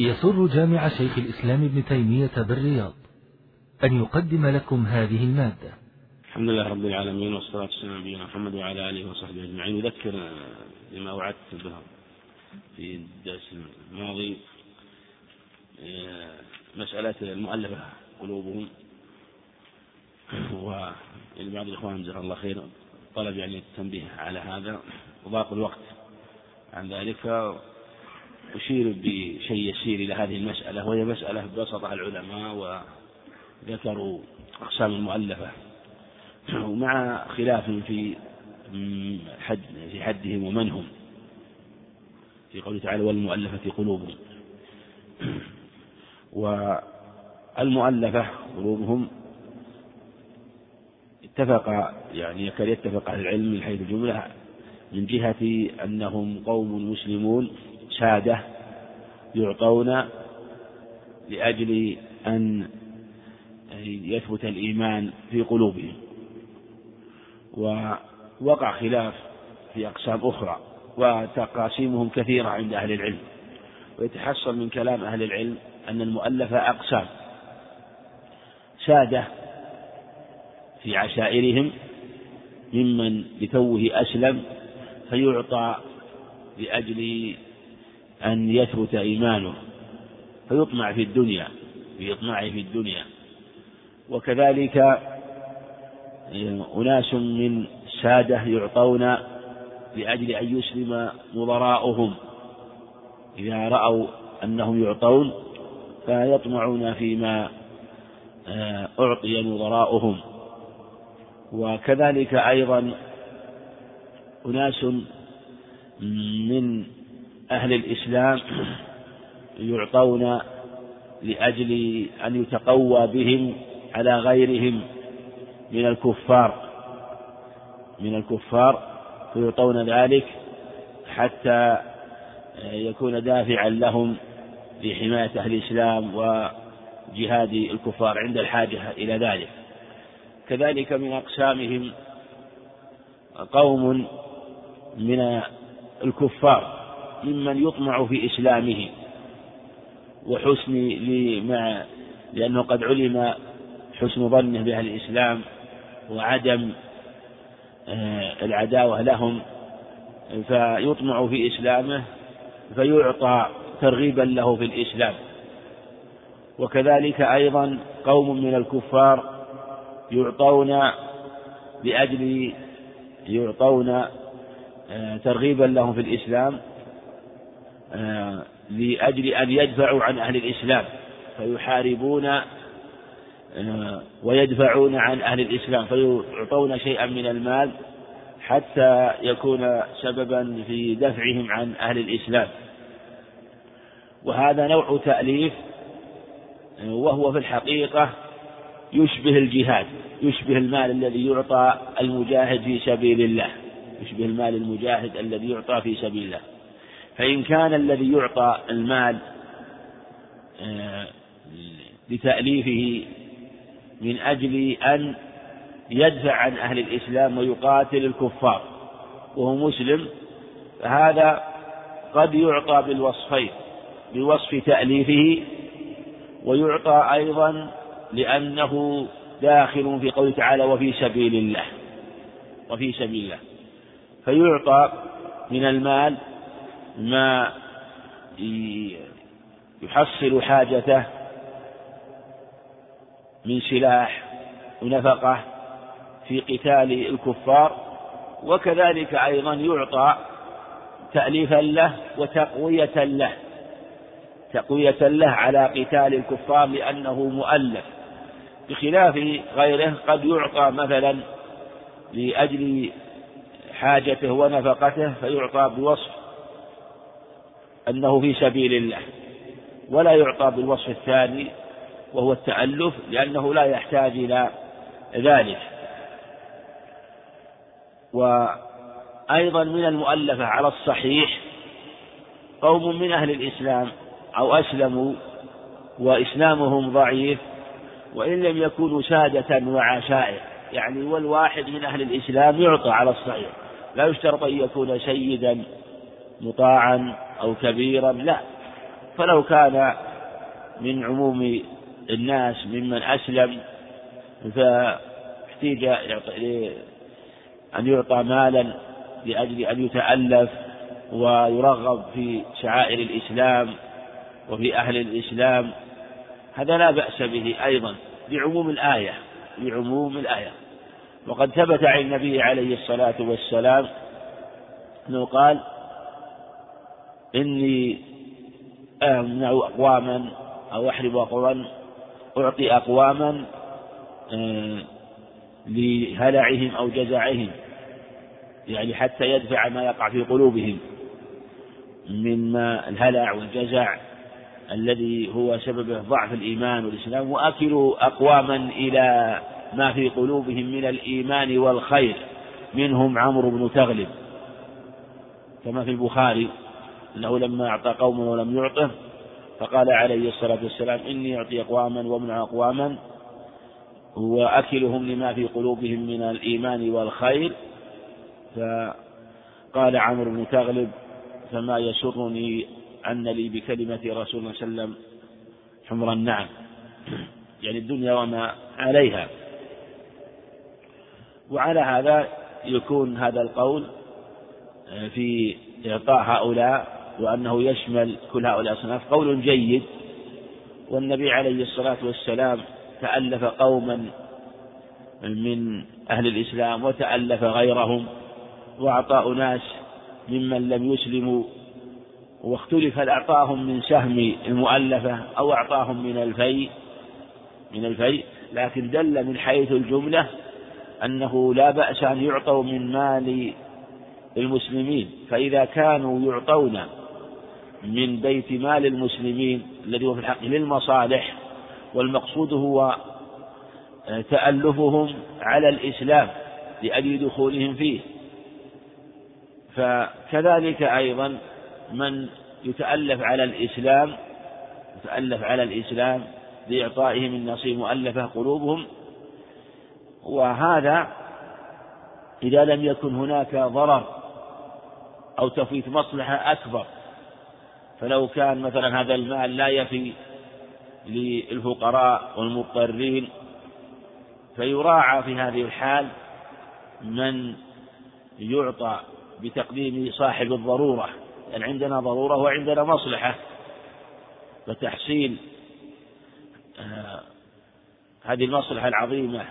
يسر جامع شيخ الإسلام ابن تيمية بالرياض أن يقدم لكم هذه المادة. الحمد لله رب العالمين والصلاة والسلام على نبينا محمد وعلى آله وصحبه أجمعين. أذكر بما وعدت به في الدرس الماضي آه، مسألة المؤلفة قلوبهم. ولبعض الإخوان جزاه الله خير طلب يعني التنبيه على هذا. وضاق الوقت عن ذلك. أشير بشيء يسير إلى هذه المسألة وهي مسألة بسطها العلماء وذكروا أقسام المؤلفة. ومع خلاف في حد في حدهم ومن هم في قوله تعالى والمؤلفة قلوبهم. والمؤلفة قلوبهم اتفق يعني يكاد يتفق أهل العلم من حيث الجملة من جهة أنهم قوم مسلمون. سادة يعطون لأجل أن يثبت الإيمان في قلوبهم. ووقع خلاف في أقسام أخرى وتقاسيمهم كثيرة عند أهل العلم. ويتحصل من كلام أهل العلم أن المؤلفة أقسام. سادة في عشائرهم ممن لتوه أسلم فيعطى لأجل أن يثبت إيمانه فيطمع في الدنيا بإطماعه في الدنيا. وكذلك أناس من سادة يعطون لأجل أن يسلم نظراؤهم إذا رأوا أنهم يعطون فيطمعون فيما آه، أعطي نظراؤهم وكذلك أيضا أناس من أهل الإسلام يعطون لأجل أن يتقوى بهم على غيرهم من الكفار من الكفار فيعطون ذلك حتى يكون دافعا لهم لحماية أهل الإسلام وجهاد الكفار عند الحاجة إلى ذلك. كذلك من أقسامهم قوم من الكفار. ممن يطمع في إسلامه وحسن لمع لأنه قد علم حسن ظنه بأهل الإسلام وعدم آه، العداوة لهم فيطمع في إسلامه فيعطى ترغيبا له في الإسلام. وكذلك أيضا قوم من الكفار يعطون لأجل يعطون آه، ترغيبا لهم في الإسلام لأجل أن يدفعوا عن أهل الإسلام. فيحاربون آه، ويدفعون عن أهل الإسلام. فيعطون شيئا من المال حتى يكون سببا في دفعهم عن أهل الإسلام. وهذا نوع تأليف آه، وهو في الحقيقة يشبه الجهاد يشبه المال الذي يعطى المجاهد في سبيل الله يشبه المال المجاهد الذي يعطى في سبيل الله. فإن كان الذي يعطى المال آه، لتأليفه من أجل أن يدفع عن أهل الإسلام ويقاتل الكفار وهو مسلم فهذا قد يعطى بالوصفين بوصف تأليفه ويعطى أيضا لأنه داخل في قوله تعالى وفي سبيل الله وفي سبيل الله فيعطى من المال ما يحصل حاجته من سلاح ونفقة في قتال الكفار وكذلك أيضا يعطى تأليفا له وتقوية له. تقوية له على قتال الكفار لأنه مؤلف. بخلاف غيره قد يعطى مثلا لأجل حاجته ونفقته فيعطى بوصف أنه في سبيل الله ولا يعطى بالوصف الثاني وهو التألف لأنه لا يحتاج إلى ذلك. وأيضا من المؤلفة على الصحيح قوم من أهل الإسلام أو أسلموا وإسلامهم ضعيف وإن لم يكونوا سادة وعشائر يعني والواحد من أهل الإسلام يعطى على الصحيح لا يشترط أن يكون سيدا مطاعا أو كبيرا لا. فلو كان من عموم الناس ممن أسلم فاحتيج أن يعطى مالا لأجل أن يتألف ويرغب في شعائر الإسلام وفي أهل الإسلام. هذا لا بأس به أيضا لعموم الآية لعموم الآية. وقد ثبت عن النبي عليه الصلاة والسلام أنه قال إني أمنع أقواما أو أحرم أقواما أعطي أقواما آه، لهلعهم أو جزعهم يعني حتى يدفع ما يقع في قلوبهم من الهلع والجزع الذي هو سبب ضعف الإيمان والإسلام. وأكلوا أقواما إلى ما في قلوبهم من الإيمان والخير منهم عمرو بن تغلب كما في البخاري. أنه لما أعطى قوما ولم يعطه فقال عليه الصلاة والسلام إني أعطي أقواما وأمنع أقواما وأكلهم لما في قلوبهم من الإيمان والخير. فقال عمرو بن تغلب فما يسرني أن لي بكلمة رسول الله صلى الله عليه وسلم حمر النعم. يعني الدنيا وما عليها. وعلى هذا يكون هذا القول في إعطاء هؤلاء وأنه يشمل كل هؤلاء الأصناف. قول جيد. والنبي عليه الصلاة والسلام تألف قوما من أهل الإسلام وتألف غيرهم وأعطى أناس ممن لم يسلموا واختلف هل أعطاهم من سهم المؤلفة أو أعطاهم من الفيء من الفيء. لكن دل من حيث الجملة أنه لا بأس أن يعطوا من مال المسلمين. فإذا كانوا يعطون من بيت مال المسلمين الذي هو في الحق للمصالح والمقصود هو تألفهم على الإسلام لأجل دخولهم فيه. فكذلك أيضا من يتألف على الإسلام يتألف على الإسلام لإعطائهم النصيب مؤلفة قلوبهم وهذا إذا لم يكن هناك ضرر أو تفويت مصلحة أكبر فلو كان مثلا هذا المال لا يفي للفقراء والمضطرين فيراعى في هذه الحال من يعطى بتقديم صاحب الضرورة لأن يعني عندنا ضرورة وعندنا مصلحة فتحصيل آه هذه المصلحة العظيمة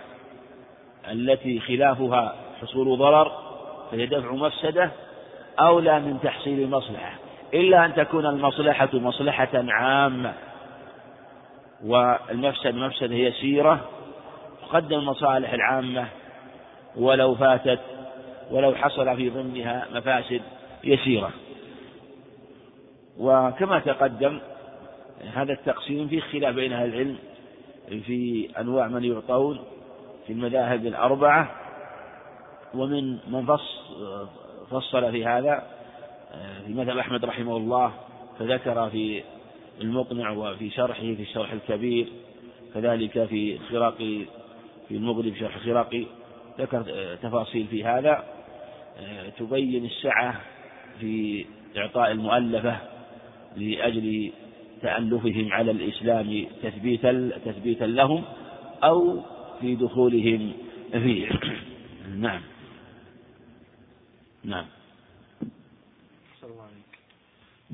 التي خلافها حصول ضرر فهي دفع مفسدة أولى من تحصيل المصلحة إلا أن تكون المصلحة مصلحة عامة. والمفسد مفسدة يسيرة تقدم المصالح العامة. ولو فاتت ولو حصل في ضمنها مفاسد يسيرة وكما تقدم هذا التقسيم فيه خلاف بين أهل العلم في أنواع من يعطون في المذاهب الأربعة. ومن من فصل في هذا في مذهب أحمد رحمه الله فذكر في المقنع وفي شرحه في الشرح الكبير كذلك في خراق في المغرب شرح خراقي ذكر تفاصيل في هذا. تبين السعة في إعطاء المؤلفة لأجل تألفهم على الإسلام تثبيتا تثبيتا لهم أو في دخولهم فيه. نعم. نعم.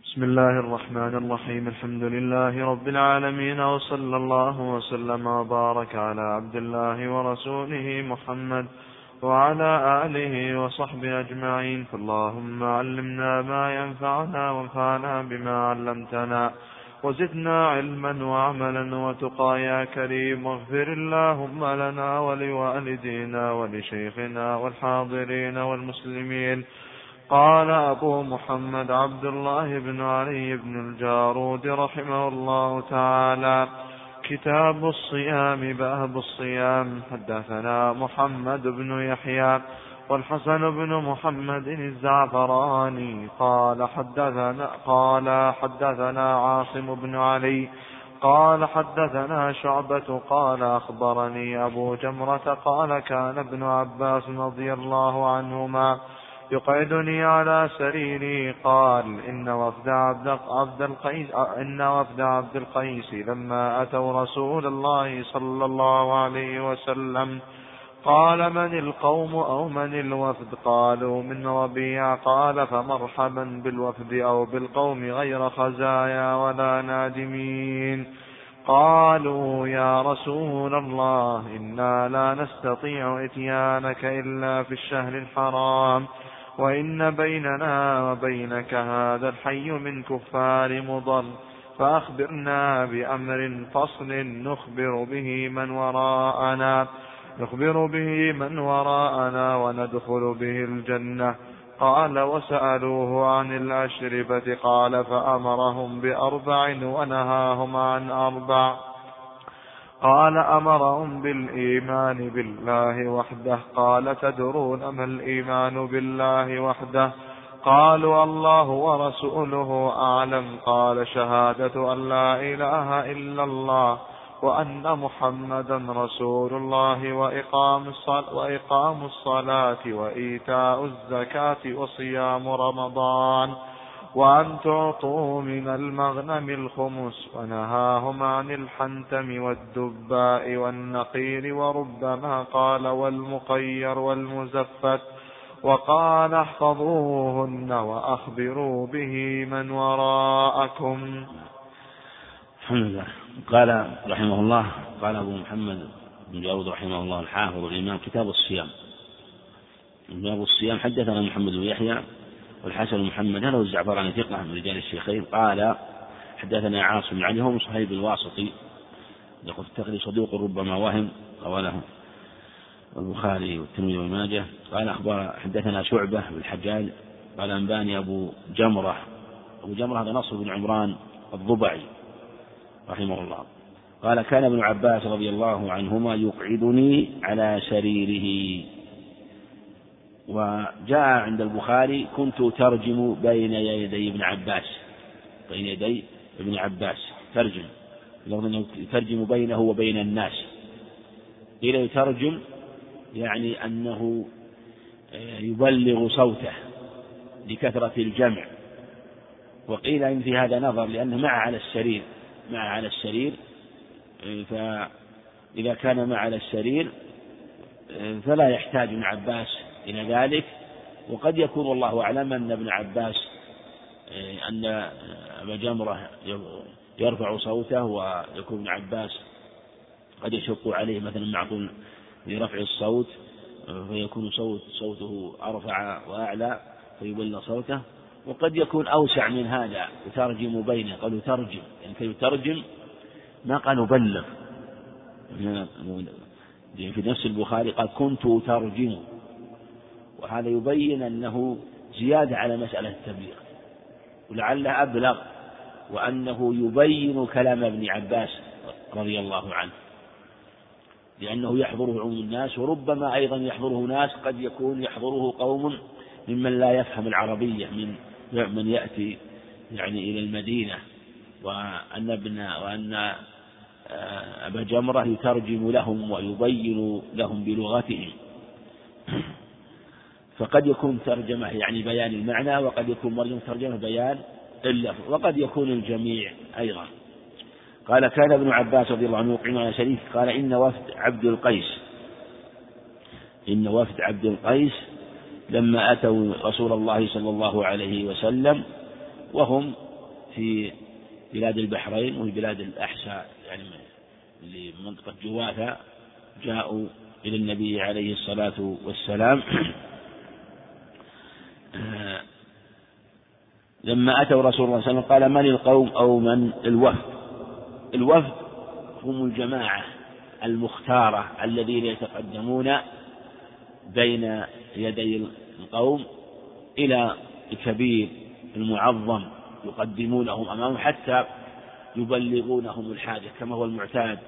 بسم الله الرحمن الرحيم الحمد لله رب العالمين وصلى الله وسلم وبارك على عبد الله ورسوله محمد وعلى آله وصحبه أجمعين فاللهم علمنا ما ينفعنا وانفعنا بما علمتنا وزدنا علما وعملا وتقى يا كريم واغفر اللهم لنا ولوالدينا ولشيخنا والحاضرين والمسلمين قال أبو محمد عبد الله بن علي بن الجارود رحمه الله تعالى كتاب الصيام باب الصيام. حدثنا محمد بن يحيى والحسن بن محمد الزعفراني. قال حدثنا قال حدثنا عاصم بن علي قال حدثنا شعبة قال أخبرني أبو جمرة قال كان ابن عباس رضي الله عنهما يقعدني على سريري. قال إن وفد عبد عبد القيس إن وفد عبد القيس لما أتوا رسول الله صلى الله عليه وسلم. قال من القوم أو من الوفد؟ قالوا من ربيع. قال فمرحبا بالوفد أو بالقوم غير خزايا ولا نادمين. قالوا يا رسول الله إنا لا نستطيع إتيانك إلا في الشهر الحرام. وإن بيننا وبينك هذا الحي من كفار مضر فأخبرنا بأمر فصل نخبر به من وراءنا نخبر به من وراءنا وندخل به الجنة قال وسألوه عن الأشربة قال فأمرهم بأربع ونهاهم عن أربع قال أمرهم بالإيمان بالله وحده. قال تدرون ما الإيمان بالله وحده؟ قالوا الله ورسوله أعلم. قال شهادة أن لا إله إلا الله وأن محمدا رسول الله وإقام الصلاة, وإقام الصلاة وإيتاء الزكاة وصيام رمضان. وأن تعطوا من المغنم الخمس ونهاهم عن الحنتم والدباء والنقير وربما قال والمقير والمزفت وقال احفظوهن وأخبروا به من وراءكم. الحمد لله. قال رحمه الله قال أبو محمد بن جاود رحمه الله الحافظ الإمام كتاب الصيام. باب الصيام حدثنا محمد بن يحيى والحسن بن محمد هذا هو الزعفراني ثقة من رجال الشيخين. قال حدثنا عاصم علي هو صهيب الواسطي يقول التقري صدوق ربما وهم. قاله البخاري والترمذي وابن ماجه. قال أخبر حدثنا شعبة بن الحجاج. قال أنباني أبو جمرة. أبو جمرة هذا نصر بن عمران الضبعي رحمه الله. قال كان ابن عباس رضي الله عنهما يقعدني على سريره. وجاء عند البخاري كنت ترجم بين يدي ابن عباس. بين يدي ابن عباس. ترجم. رغم إنه يترجم بينه وبين الناس. قيل يترجم يعني أنه يبلغ صوته لكثرة الجمع. وقيل إن في هذا نظر لأنه مع على السرير مع على السرير. فإذا كان مع على السرير فلا يحتاج ابن عباس إلى ذلك. وقد يكون والله أعلم أن ابن عباس أن أبا جمرة يرفع صوته ويكون ابن عباس قد يشق عليه مثلا معقول لرفع الصوت فيكون صوت صوته أرفع وأعلى فيبلغ صوته. وقد يكون أوسع من هذا يترجم بينه قالوا ترجم يعني كي يترجم ما قال أبلغ في نفس البخاري قال كنت أترجم. وهذا يبين أنه زيادة على مسألة التبليغ. ولعله أبلغ وأنه يبين كلام ابن عباس رضي الله عنه. لأنه يحضره عموم الناس وربما أيضا يحضره ناس قد يكون يحضره قوم ممن لا يفهم العربية من من يأتي يعني إلى المدينة. وأن ابن وأن آه، أبا جمرة يترجم لهم ويبين لهم بلغتهم. فقد يكون ترجمة يعني بيان المعنى وقد يكون مرجم ترجمة بيان اللفظ وقد يكون الجميع أيضا. قال كان ابن عباس رضي الله عنه يقيم على شريك قال إن وفد عبد القيس. إن وفد عبد القيس لما أتوا رسول الله صلى الله عليه وسلم وهم في بلاد البحرين وفي بلاد الأحساء يعني لمنطقة جواثة جاءوا إلى النبي عليه الصلاة والسلام لما أتوا رسول الله صلى الله عليه وسلم قال من القوم أو من الوفد؟ الوفد هم الجماعة المختارة الذين يتقدمون بين يدي القوم إلى الكبير المعظم يقدمونهم أمامه حتى يبلغونهم الحاجة كما هو المعتاد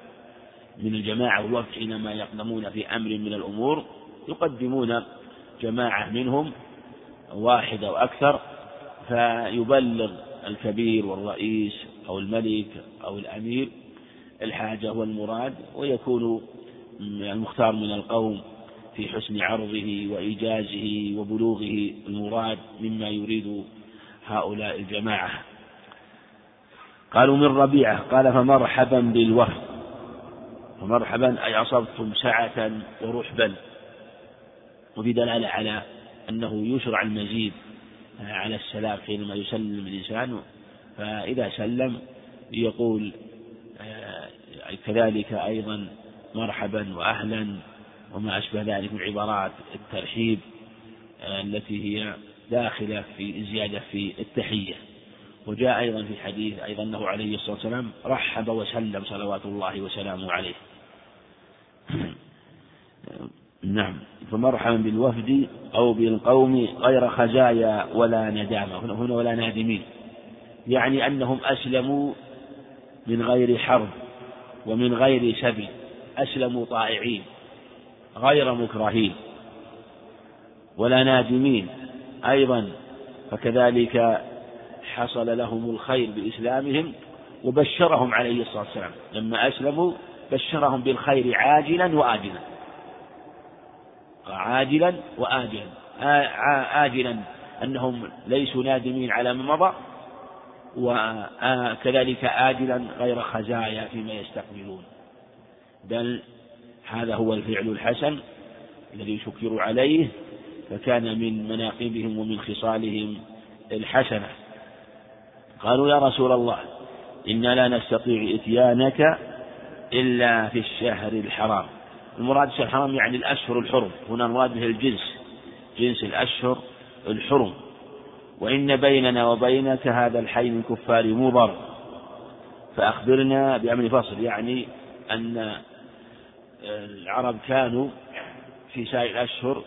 من الجماعة والوفد حينما يقدمون في أمر من الأمور يقدمون جماعة منهم واحدة وأكثر فيبلغ الكبير والرئيس أو الملك أو الأمير الحاجة والمراد ويكون المختار من القوم في حسن عرضه وإيجازه وبلوغه المراد مما يريد هؤلاء الجماعة. قالوا من ربيعة قال فمرحبا بالوفد. فمرحبا أي أصبتم سعة ورحبا. وفي دلالة على أنه يشرع المزيد على السلام حينما يسلم الإنسان فإذا سلم يقول آه، كذلك أيضا مرحبا وأهلا وما أشبه ذلك من عبارات الترحيب آه، التي هي داخلة في زيادة في التحية. وجاء أيضا في حديث أيضا أنه عليه الصلاة والسلام رحب وسلم صلوات الله وسلامه عليه. نعم. فمرحبا بالوفد أو بالقوم غير خزايا ولا ندامة. هنا ولا نادمين. يعني أنهم أسلموا من غير حرب ومن غير سبي أسلموا طائعين غير مكرهين ولا نادمين أيضا. فكذلك حصل لهم الخير بإسلامهم وبشرهم عليه الصلاة والسلام. لما أسلموا بشرهم بالخير عاجلا وآجلا. عاجلا وآجلا. آجلا أنهم ليسوا نادمين على ما مضى وكذلك آجلا غير خزايا فيما يستقبلون. بل هذا هو الفعل الحسن الذي شكروا عليه فكان من مناقبهم ومن خصالهم الحسنة. قالوا يا رسول الله إنا لا نستطيع إتيانك إلا في الشهر الحرام. المراد الشهر الحرام يعني الأشهر الحرم. هنا المراد به الجنس. جنس الأشهر الحرم. وإن بيننا وبينك هذا الحي من كفار مضر. فأخبرنا بأمر فصل يعني أن العرب كانوا في سائر الأشهر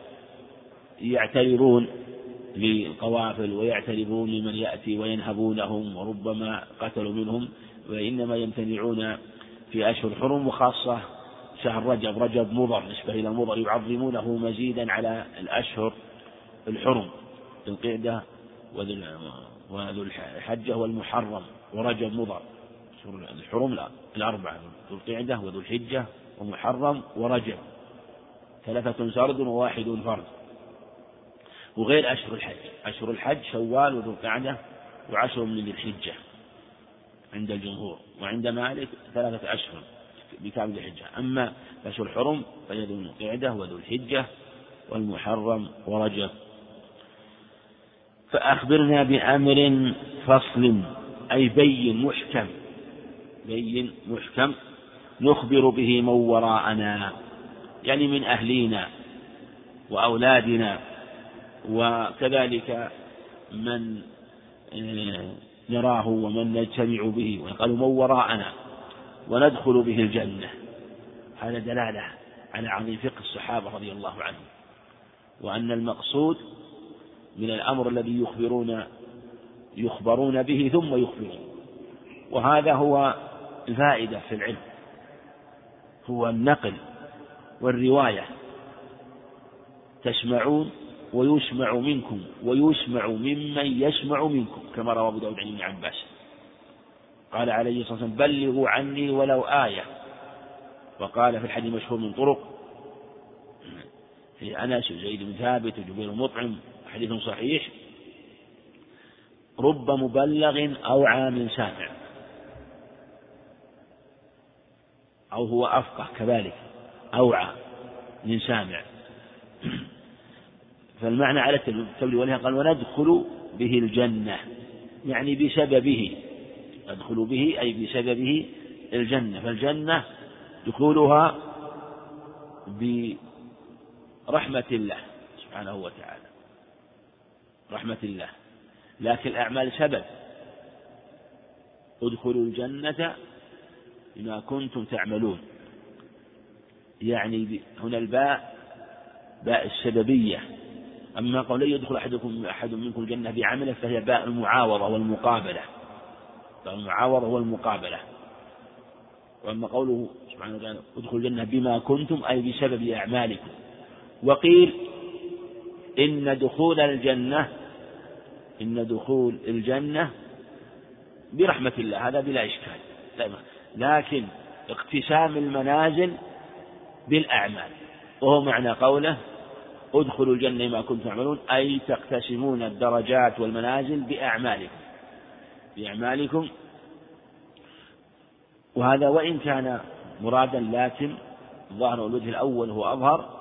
يعترضون للقوافل ويعترضون لمن يأتي وينهبونهم وربما قتلوا منهم وإنما يمتنعون في أشهر الحرم وخاصة شهر رجب رجب مضر نسبة إلى مضر يعظمونه مزيدا على الأشهر الحرم ذو القعدة وذو الحجة والمحرم ورجب مضر. الحرم الأربعة ذو القعدة وذو الحجة ومحرم ورجب. ثلاثة سرد وواحد فرد. وغير أشهر الحج أشهر الحج شوال وذو القعدة وعشر من ذي الحجة عند الجمهور وعند مالك ثلاثة أشهر. بكامل الحجة أما أشهر الحرم فهي ذو القعدة وذو الحجة والمحرم ورجب. فأخبرنا بأمر فصل أي بين محكم. بين محكم. نخبر به من وراءنا يعني من أهلينا وأولادنا وكذلك من آه، نراه ومن نجتمع به. وقالوا من وراءنا. وندخل به الجنة. هذا دلالة على عظيم فقه الصحابة رضي الله عنهم. وأن المقصود من الأمر الذي يخبرون يخبرون به ثم يخبرون. وهذا هو الفائدة في العلم. هو النقل والرواية. تسمعون ويسمع منكم ويسمع ممن يسمع منكم كما روى أبو داود عن ابن عباس. قال عليه الصلاة والسلام بلغوا عني ولو آية. وقال في الحديث المشهور من طرق. في أنس وزيد بن ثابت وجبير مطعم حديث صحيح. رب مبلغ أوعى من سامع أو هو أفقه كذلك أوعى من سامع فالمعنى على التبليغ ولهذا قال وندخل به الجنة. يعني بسببه. ندخل به أي بسببه الجنة. فالجنة دخولها برحمة الله سبحانه وتعالى. رحمة الله. لكن الأعمال سبب. ادخلوا الجنة بما كنتم تعملون. يعني هنا الباء باء السببية. أما قول لن يدخل أحدكم أحد منكم الجنة بعمله فهي باء المعاوضة والمقابلة. المعاوضة والمقابلة وأما قوله سبحانه وتعالى ادخلوا الجنة بما كنتم أي بسبب أعمالكم. وقيل إن دخول الجنة إن دخول الجنة برحمة الله هذا بلا إشكال. لكن اقتسام المنازل بالأعمال. وهو معنى قوله ادخلوا الجنة ما كنتم تعملون أي تقتسمون الدرجات والمنازل بأعمالكم. بأعمالكم وهذا وإن كان مرادا لكن ظاهر الوجه الأول هو أظهر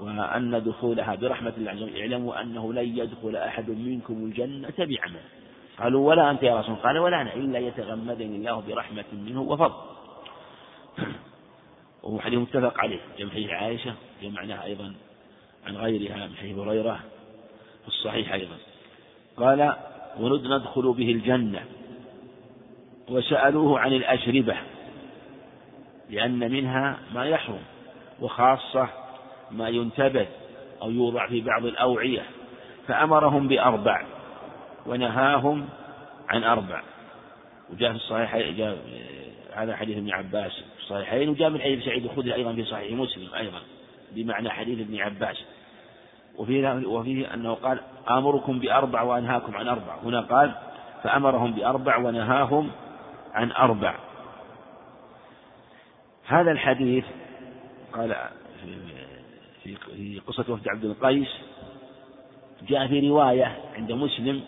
وأن دخولها برحمة الله عز وجل اعلموا أنه لن يدخل أحد منكم الجنة بعمل. قالوا ولا أنت يا رسول قال ولا أنا إلا يتغمدني الله برحمة منه وفضل. وهو حديث متفق عليه جمع حديث عائشة جمعناه أيضا عن غيرها من حديث هريرة في الصحيح أيضا. قال وندخل به الجنة. وسألوه عن الأشربة لأن منها ما يحرم وخاصة ما ينتبذ أو يوضع في بعض الأوعية. فأمرهم بأربع ونهاهم عن أربع. وجاء في الصحيح جاء هذا حديث ابن عباس في الصحيحين وجاء من حديث سعيد الخدري أيضا في صحيح مسلم أيضا بمعنى حديث ابن عباس. وفيه, وفيه أنه قال آمركم بأربع وأنهاكم عن أربع. هنا قال فأمرهم بأربع ونهاهم عن أربع. هذا الحديث قال في في قصة وفد عبد القيس جاء في رواية عند مسلم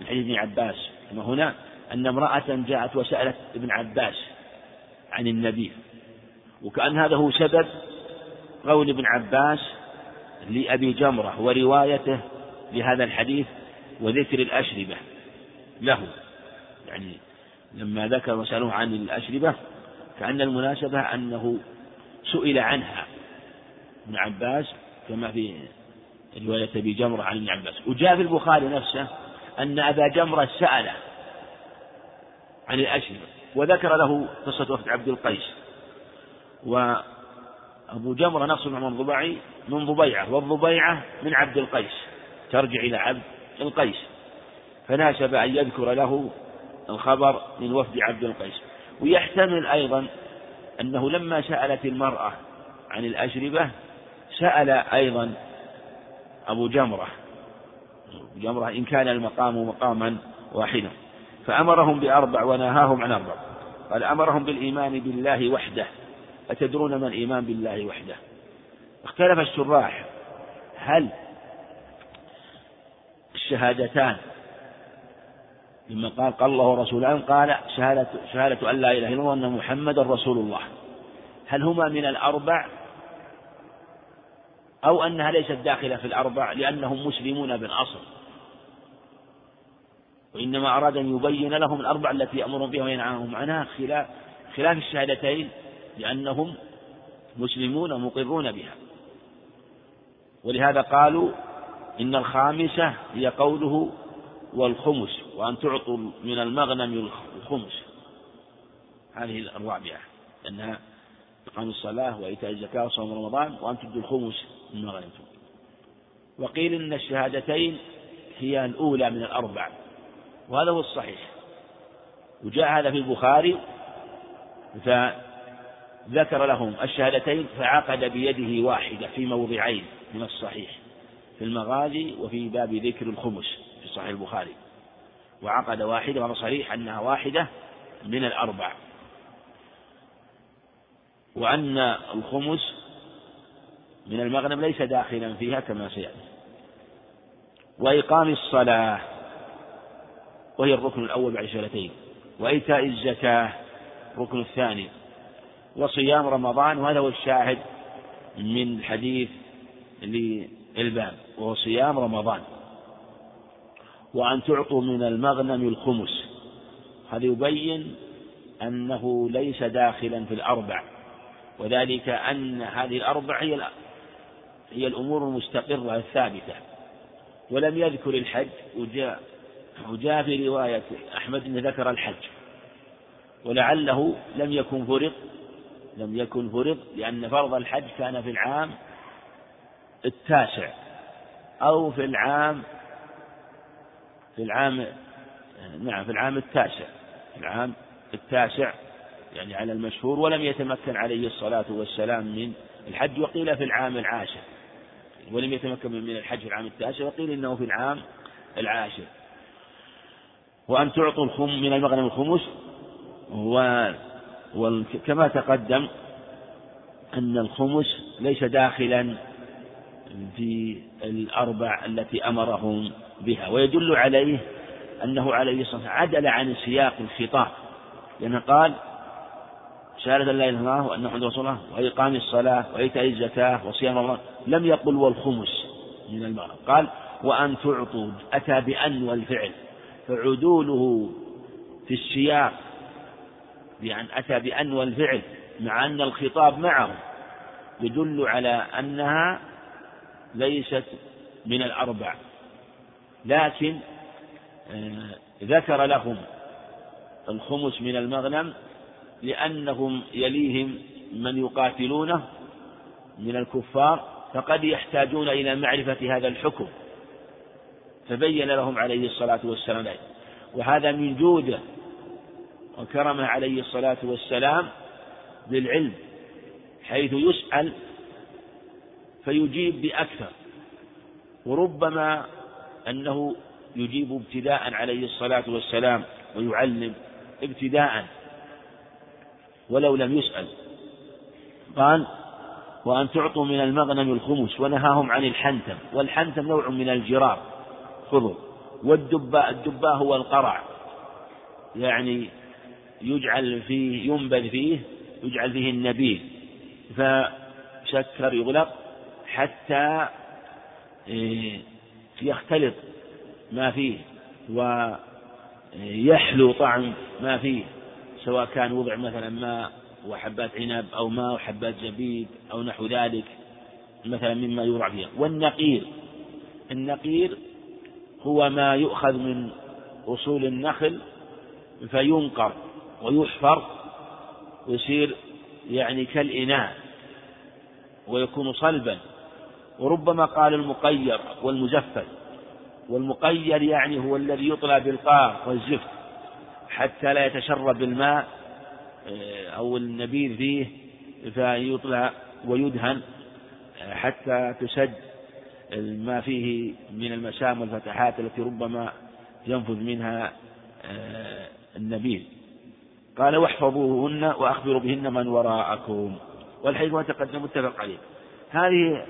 من حديث ابن عباس. كما هنا أن امرأة جاءت وسألت ابن عباس عن النبي. وكأن هذا هو سبب قول ابن عباس لأبي جمرة وروايته لهذا الحديث وذكر الأشربة له. يعني لما ذكر وسألوه عن الأشربة كأن المناسبة أنه سئل عنها ابن عباس كما في رواية أبي جمرة عن ابن عباس. وجاء في البخاري نفسه أن أبا جمرة سأل عن الأشربة وذكر له قصة وفد عبد القيس. وأبو جمرة نصر من ضبعي من ضبيعة والضبيعة من عبد القيس. ترجع إلى عبد القيس. فناسب أن يذكر له الخبر من وفد عبد القيس. ويحتمل أيضا أنه لما سألت المرأة عن الأشربة سأل أيضا أبو جمرة. أبو جمرة إن كان المقام مقاما واحدا. فأمرهم بأربع ونهاهم عن أربع. قال أمرهم بالإيمان بالله وحده. أتدرون ما الإيمان بالله وحده؟ اختلف الشراح. هل الشهادتان لما قال قال الله ورسوله قال شهادة, شهادة أن لا إله إلا الله وأن محمدا رسول الله. هل هما من الأربع؟ أو أنها ليست داخلة في الأربع لأنهم مسلمون بالأصل. وإنما أراد أن يبين لهم الأربع التي يأمرون بها وينهاهم عنها خلاف خلاف الشهادتين لأنهم مسلمون مقرون بها. ولهذا قالوا إن الخامسة هي قوله والخمس وأن تعطوا من المغنم الخمس. هذه الرابعة أنها إقام الصلاة وإيتاء الزكاة وصوم رمضان وأن تدوا الخمس مما غنمتم وقيل إن الشهادتين هي الأولى من الأربع وهذا هو الصحيح. وجاء هذا في البخاري فذكر لهم الشهادتين فعقد بيده واحدة في موضعين من الصحيح في المغازي وفي باب ذكر الخمس في صحيح البخاري. وعقد واحدة وهذا صحيح أنها واحدة من الأربع. وأن الخمس من المغنم ليس داخلا فيها كما سيأتي. وإقام الصلاة وهي الركن الأول بعد شهرتين وإيتاء الزكاة الركن الثاني. وصيام رمضان وهذا هو الشاهد من حديث للباب وهو صيام رمضان. وأن تعطوا من المغنم الخمس. هذا يبين أنه ليس داخلا في الأربع. وذلك أن هذه الأربع هي هي الأمور المستقرة الثابتة. ولم يذكر الحج وجاء وجاء في رواية أحمد أنه ذكر الحج. ولعله لم يكن فرض لم يكن فرض لأن فرض الحج كان في العام التاسع أو في العام في العام نعم في العام التاسع في العام التاسع يعني على المشهور ولم يتمكن عليه الصلاة والسلام من الحج وقيل في العام العاشر. ولم يتمكن من الحج في العام التاسع وقيل إنه في العام العاشر. وأن تعطوا الخم من المغنم الخمس و... وكما تقدم أن الخمس ليس داخلا في الأربع التي أمرهم بها ويدل عليه أنه عليه الصلاة والسلام عدل عن سياق الخطاب لأنه قال شهادة لا إله إلا الله وأن محمد رسول الله وإقام الصلاة وإيتاء الزكاة وصيام الله لم يقل والخمس من المغرب. قال وأن تعطوا أتى بأن والفعل فعدوله في السياق بأن أتى بأن والفعل مع أن الخطاب معه يدل على أنها ليست من الأربع. لكن آه، ذكر لهم الخمس من المغنم لأنهم يليهم من يقاتلونه من الكفار فقد يحتاجون إلى معرفة هذا الحكم. فبين لهم عليه الصلاة والسلام وهذا من جودة وكرمه عليه الصلاة والسلام بالعلم حيث يسأل فيجيب بأكثر. وربما أنه يجيب ابتداء عليه الصلاة والسلام ويعلم ابتداء ولو لم يسأل. قال وأن تعطوا من المغنم الخمس ونهاهم عن الحنتم والحنتم نوع من الجراب خذوا والدباء الدباء هو القرع. يعني يجعل فيه ينبذ فيه يجعل فيه النبيذ فشكر يغلق حتى إيه، يختلط ما فيه ويحلو طعم ما فيه سواء كان وضع مثلا ماء وحبات عنب أو ماء وحبات زبيب أو نحو ذلك مثلا مما يوضع فيها. والنقير النقير هو ما يؤخذ من أصول النخل فينقر. ويحفر ويصير يعني كالإناء ويكون صلبا. وربما قال المقير والمزفت والمقير يعني هو الذي يطلى بالقار والزفت حتى لا يتشرب الماء آه، أو النبيذ فيه فيطلع ويدهن آه، حتى تسد ما فيه من المسام والفتحات التي ربما ينفذ منها آه، النبيذ. قال واحفظوهن وأخبروا بهن من وراءكم والحديث ما تقدم متفق عليه. هذه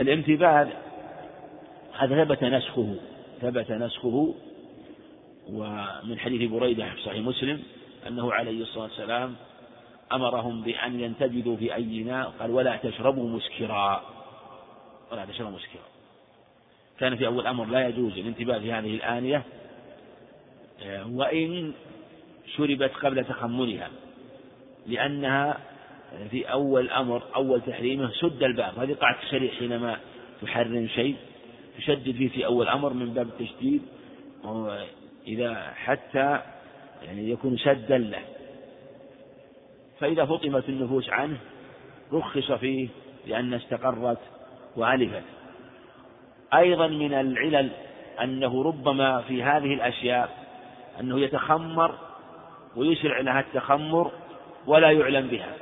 الانتباه هذا ثبت نسخه ثبت نسخه ومن حديث بريدة في صحيح مسلم أنه عليه الصلاة والسلام أمرهم بأن ينتبذوا في أي إناء قال ولا تشربوا مسكرا. ولا تشربوا مسكرا. كان في أول أمر لا يجوز الانتباه في هذه الآنية وإن شربت قبل تخمرها لأنها في أول أمر أول تحريمه سد الباب. هذه قاعدة الشريع حينما تحرم شيء تشدد فيه في أول أمر من باب التشديد إذا حتى يعني يكون سدا له. فإذا فطمت النفوس عنه رخص فيه لأن استقرت وألفت. أيضا من العلل أنه ربما في هذه الأشياء أنه يتخمر ويسرع لها التخمر ولا يعلم بها.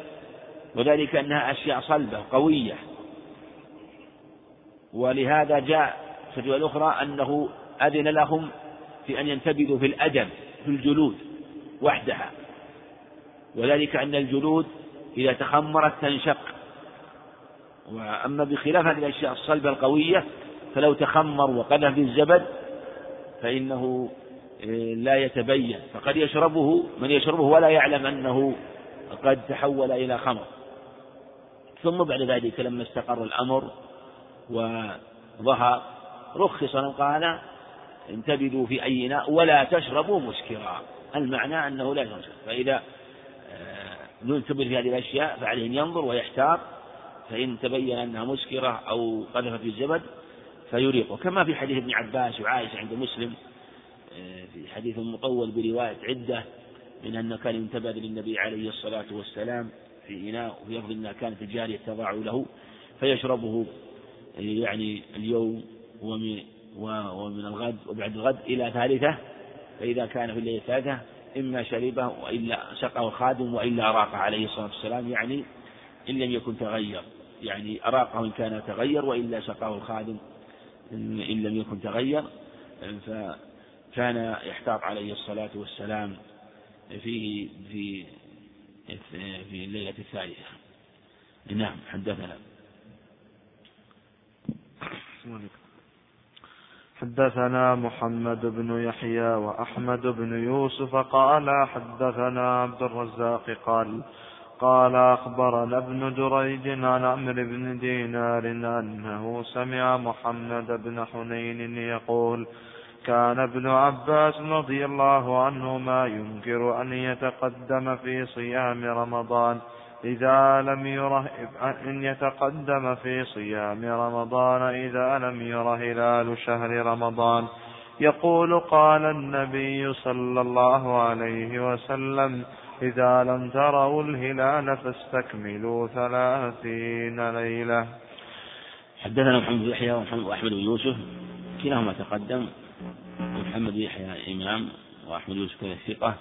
وذلك أنها أشياء صلبة قوية. ولهذا جاء في الرواية الأخرى أنه أذن لهم في أن ينتبذوا في الأدم في الجلود وحدها. وذلك أن الجلود إذا تخمرت تنشق. وأما بخلاف هذه الأشياء الصلبة القوية فلو تخمر وقذف الزبد فإنه لا يتبين. فقد يشربه من يشربه ولا يعلم أنه قد تحول إلى خمر. ثم بعد ذلك لما استقر الأمر وظهر رخص قال انتبذوا في أي إناء ولا تشربوا مسكرا. المعنى أنه لا يشرب فإذا ننتبه في هذه الأشياء فعليه أن ينظر ويحتاط فإن تبين أنها مسكرة أو قذفت في الزبد فيريقه. كما في حديث ابن عباس وعائشة عند مسلم في حديث مطول برواية عدة من أنه كان ينتبذ للنبي عليه الصلاة والسلام في إناء وفي لفظ أنها كانت الجارية تضع له فيشربه يعني اليوم ومن ومن الغد وبعد الغد إلى ثالثة فإذا كان في الليلة الثالثة إما شربه وإلا سقه الخادم وإلا أراقه عليه الصلاة والسلام يعني إن لم يكن تغير يعني أراقه إن كان تغير وإلا سقاه الخادم إن لم يكن تغير فكان يحتاط عليه الصلاة والسلام في في في الليلة الثالثة. نعم حدثنا. حدثنا محمد بن يحيى وأحمد بن يوسف قال حدثنا عبد الرزاق قال قال أخبرنا ابن جريج عن عمرو بن دينار أنه سمع محمد بن حنين يقول كان ابن عباس رضي الله عنهما ينكر أن يتقدم في صيام رمضان. إذا لم يره أن يتقدم في صيام رمضان إذا لم يره هلال شهر رمضان. يقول قال النبي صلى الله عليه وسلم إذا لم تروا الهلال فاستكملوا ثلاثين ليلة. حدثنا محمد بن يحيى وأحمد بن يوسف كلاهما تقدم. محمد يحيى إمام وأحمد يوسف كان ثقة.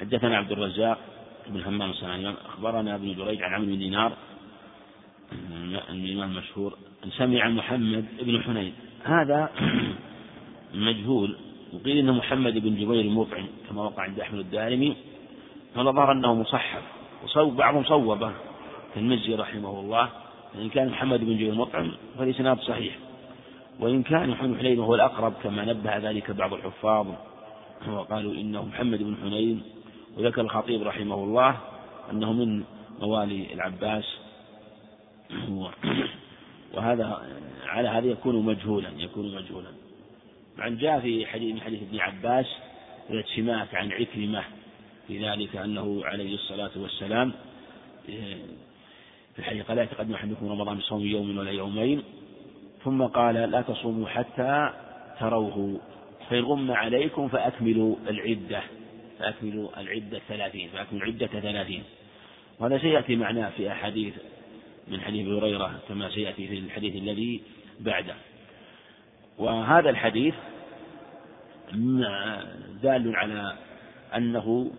حدثنا عبد الرزاق بن همام الصنعاني أخبرنا ابن جريج عن عمرو بن دينار. الإمام المشهور. أن سمع محمد بن حنين. هذا مجهول. وقيل أن محمد بن جبير المطعم كما وقع عند أحمد الدارمي. فنظر أنه مصحف. وصوب بعضهم صوبه. كالمزي رحمه الله. إن كان محمد بن جبير المطعم فالإسناد صحيح. وإن كان بن حنين وهو الأقرب كما نبه ذلك بعض الحفاظ وقالوا إنه محمد بن حنين وذكر الخطيب رحمه الله أنه من موالي العباس. وهذا على هذا يكون مجهولا يكون مجهولا. عن جاء في حديث من حديث ابن عباس سماك عن عكرمة في ذلك أنه عليه الصلاة والسلام في الحديث قال لا يتقدم أحدكم رمضان بصوم يوم ولا يومين. ثم قال لا تصوموا حتى تروه فإن غم عليكم فأكملوا العدة فأكملوا العدة ثلاثين فأكملوا العدة ثلاثين. وهذا سيأتي معناه في أحاديث من حديث هريرة كما سيأتي في الحديث الذي بعده. وهذا الحديث دال على أنه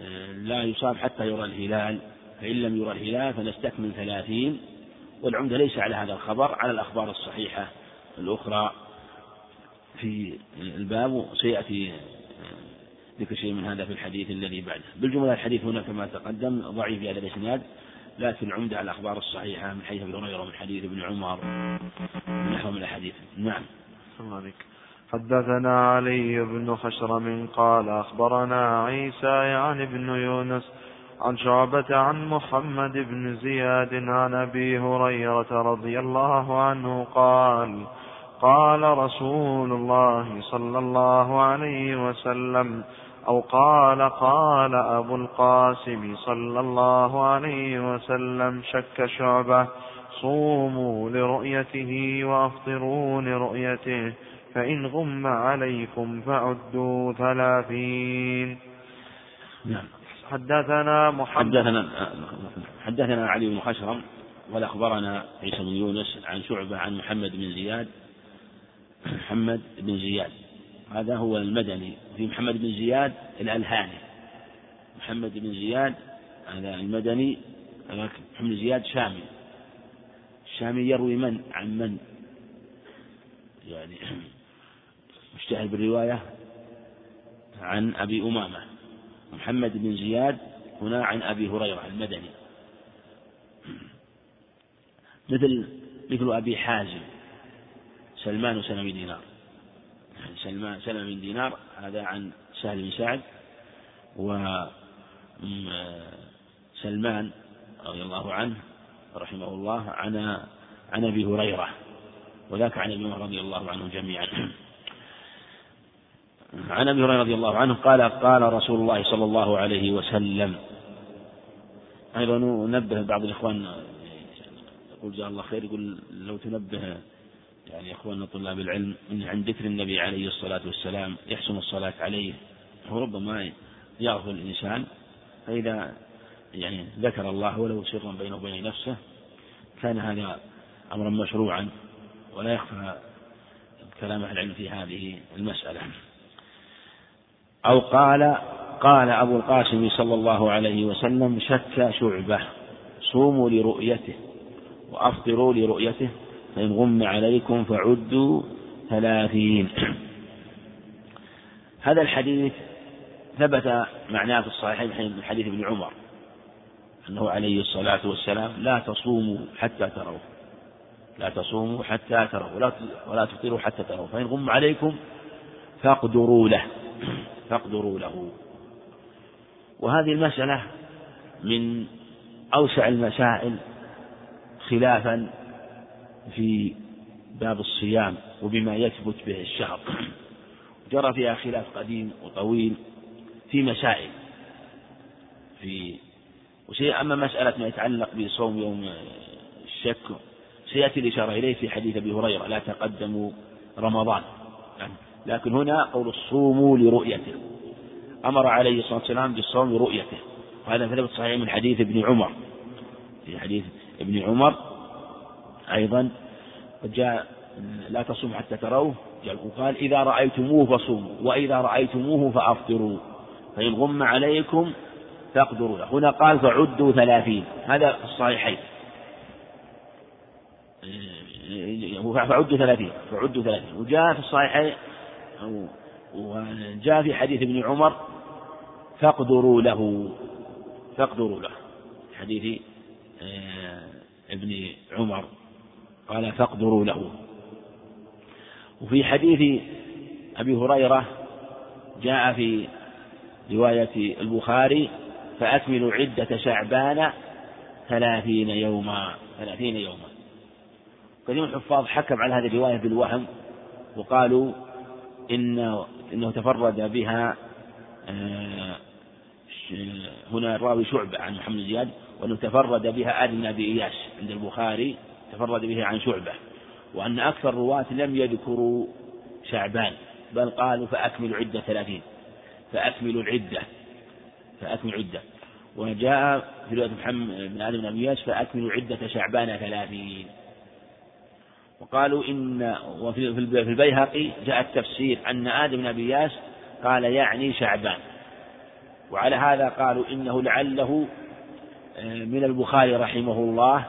آه، لا يصاب حتى يرى الهلال فإن لم يرى الهلال فنستكمل ثلاثين. والعمدة ليس على هذا الخبر على الأخبار الصحيحة الأخرى. في الباب سيأتي ذكر شيء من هذا في الحديث الذي بعده. بالجملة الحديث هنا كما تقدم ضعيف هذا الإسناد لكن العمدة على الأخبار الصحيحة من حديث ابن هريرة ومن حديث ابن عمر من الأحاديث. نعم. حدثنا علي بن خشرم قال أخبرنا عيسى يعني ابن يونس عن شعبة عن محمد بن زياد عن أبي هريرة رضي الله عنه قال قال رسول الله صلى الله عليه وسلم أو قال قال أبو القاسم صلى الله عليه وسلم شك شعبة صوموا لرؤيته وأفطروا لرؤيته فإن غم عليكم فعدوا ثلاثين. نعم. حدثنا محمد. حدثنا حدثنا علي بن خشرم قال أخبرنا عيسى بن يونس عن شعبة عن محمد بن زياد محمد بن زياد. هذا هو المدني. في محمد بن زياد الألهاني. محمد بن زياد هذا المدني محمد بن زياد شامي. الشامي يروي من؟ عن من؟ يعني مشتهر بالرواية عن أبي أمامة. محمد بن زياد هنا عن أبي هريرة المدني. مثل مثل أبي حازم سلمان وسلم بن دينار. سلمان سلم بن دينار هذا عن سهل بن سعد وسلمان رضي الله عنه رحمه الله عن عن أبي هريرة وذاك عن أبي رضي الله عنهم جميعا. عن أبي هريرة رضي الله عنه قال قال رسول الله صلى الله عليه وسلم. أيضا ننبه بعض الإخوان يقول جزاه الله خير يقول لو تنبه يعني إخواننا طلاب العلم إن عن ذكر النبي عليه الصلاة والسلام يحسن الصلاة عليه وربما يغفل الإنسان فإذا يعني ذكر الله ولو سرا بينه وبين نفسه كان هذا امرا مشروعا ولا يخفى كلام أهل العلم في هذه المسألة. أو قال قال أبو القاسم صلى الله عليه وسلم شك شعبة صوموا لرؤيته وأفطروا لرؤيته فإن غم عليكم فعدوا ثلاثين. هذا الحديث ثبت معناه في الصحيحين من حديث ابن عمر أنه عليه الصلاة والسلام لا تصوموا حتى تروا لا تصوموا حتى تروا ولا ولا تفطروا حتى تروا فإن غم عليكم فاقدروا له. فاقدروا له. وهذه المسألة من أوسع المسائل خلافا في باب الصيام وبما يثبت به الشهر جرى فيها خلاف قديم وطويل في مسائل. في وشيء أما مسألة ما يتعلق بصوم يوم الشك سيأتي الإشارة إليه في حديث أبي هريرة لا تقدموا رمضان. لكن هنا قول الصوموا لرؤيته. أمر عليه الصلاة والسلام بالصوم لرؤيته. وهذا ثبت صحيح من حديث ابن عمر. في حديث ابن عمر أيضا جاء لا تصوم حتى تروه. وقال إذا رأيتموه فصوموا وإذا رأيتموه فأفطروا. فإن غم عليكم فاقدروا له. هنا قال فعدوا ثلاثين. هذا في الصحيحين. فعدوا ثلاثين. فعدوا ثلاثين. وجاء في الصحيحين وجاء في حديث ابن عمر فاقدروا له فاقدروا له. حديث آه، ابن عمر قال فاقدروا له. وفي حديث أبي هريرة جاء في رواية البخاري فأكملوا عدة شعبان ثلاثين يوما ثلاثين يوما. كثير من الحفاظ حكم على هذه الرواية بالوهم وقالوا إن إنه تفرد بها آه، هنا الراوي شعبة عن محمد زياد وأنه تفرد بها آل بن أبي إياس عند البخاري تفرد بها عن شعبة. وأن أكثر الرواة لم يذكروا شعبان بل قالوا فأكملوا عدة ثلاثين. فأكملوا العدة. فأكملوا العدة. وجاء في رواية محمد بن آل بن أبي فأكملوا عدة شعبان ثلاثين. وقالوا إن وفي البيهقي جاء التفسير أن آدم بن أبي ياس قال يعني شعبان. وعلى هذا قالوا إنه لعله آه، من البخاري رحمه الله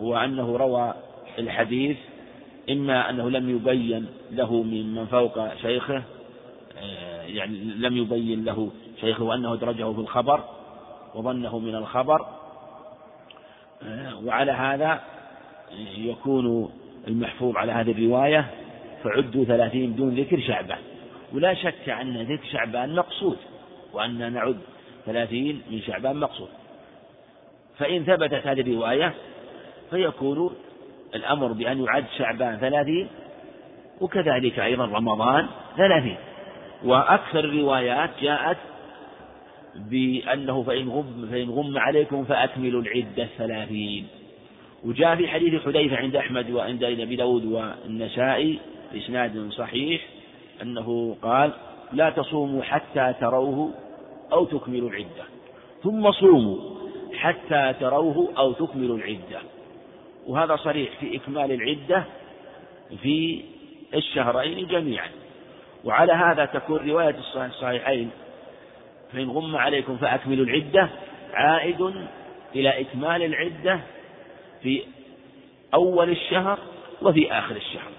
وأنه روى الحديث إما أنه لم يبين له من من فوق شيخه آه، يعني لم يبين له شيخه وأنه أدرجه في الخبر وظنه من الخبر آه، وعلى هذا يكون المحفوظ على هذه الرواية فعدوا ثلاثين دون ذكر شعبان ولا شك أن ذكر شعبان مقصود وأن نعد ثلاثين من شعبان مقصود. فإن ثبتت هذه الرواية فيكون الأمر بأن يعد شعبان ثلاثين وكذلك أيضا رمضان ثلاثين. وأكثر الروايات جاءت بأنه فإن غم فإن غم عليكم فأكملوا العدة ثلاثين وجاء في حديث حذيفة عند أحمد وعند أبي داود والنسائي بإسناد صحيح أنه قال لا تصوموا حتى تروه أو تكملوا العدة. ثم صوموا حتى تروه أو تكملوا العدة. وهذا صريح في إكمال العدة في الشهرين جميعا. وعلى هذا تكون رواية الصحيحين. فإن غم عليكم فأكملوا العدة. عائد إلى إكمال العدة في أول الشهر وفي آخر الشهر.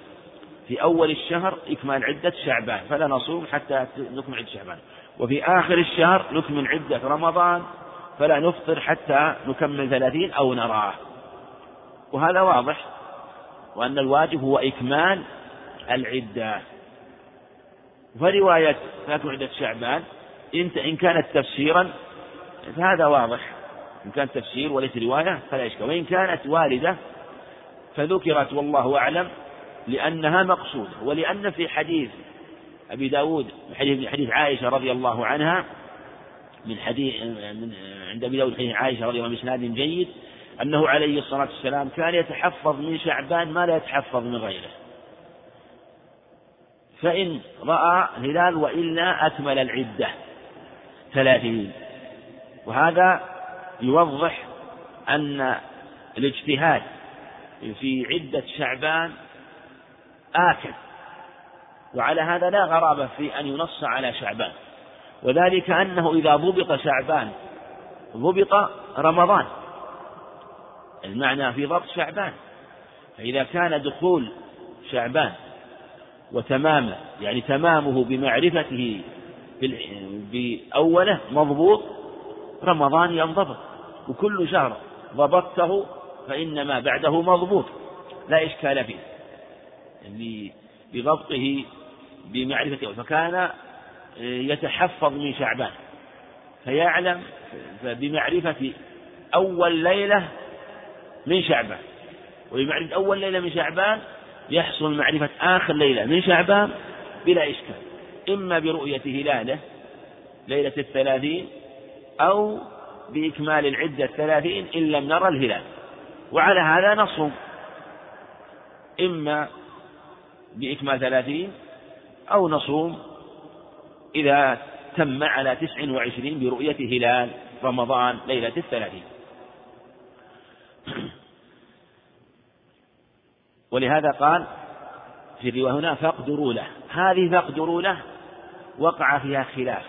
في أول الشهر إكمال عدة شعبان فلا نصوم حتى نكمل عدة شعبان. وفي آخر الشهر نكمل عدة رمضان فلا نفطر حتى نكمل ثلاثين أو نراه. وهذا واضح وأن الواجب هو إكمال العدة. فرواية فاتوا عدة شعبان إن كانت تفسيرا فهذا واضح. إن كان تفسير وليس رواية فلا إشكال وإن كانت واردة فذكرت والله أعلم لأنها مقصودة. ولأن في حديث أبي داود حديث حديث عائشة رضي الله عنها من حديث من عند أبي داود حديث عائشة رضي الله عنها بإسناد جيد أنه عليه الصلاة والسلام كان يتحفظ من شعبان ما لا يتحفظ من غيره. فإن رأى هلال وإلا أكمل العدة ثلاثين. وهذا يوضح أن الاجتهاد في عدة شعبان آكد وعلى هذا لا غرابة في أن ينص على شعبان وذلك أنه إذا ضبط شعبان ضبط رمضان المعنى في ضبط شعبان فإذا كان دخول شعبان وتمامه يعني تمامه بمعرفته بأوله مضبوط رمضان ينضبط وكل شهر ضبطته فإن ما بعده مضبوط لا إشكال فيه. يعني بضبطه بمعرفة فكان آه، يتحفظ من شعبان. فيعلم بمعرفة أول ليلة من شعبان. وبمعرفة أول ليلة من شعبان يحصل معرفة آخر ليلة من شعبان بلا إشكال. إما برؤية هلاله ليلة الثلاثين أو بإكمال العدة الثلاثين إن لم نرى الهلال. وعلى هذا نصوم. إما بإكمال ثلاثين أو نصوم إذا تم على تسع وعشرين برؤية هلال رمضان ليلة الثلاثين. ولهذا قال في الرواية هنا فاقدروا له. هذه فاقدروا له وقع فيها خلاف.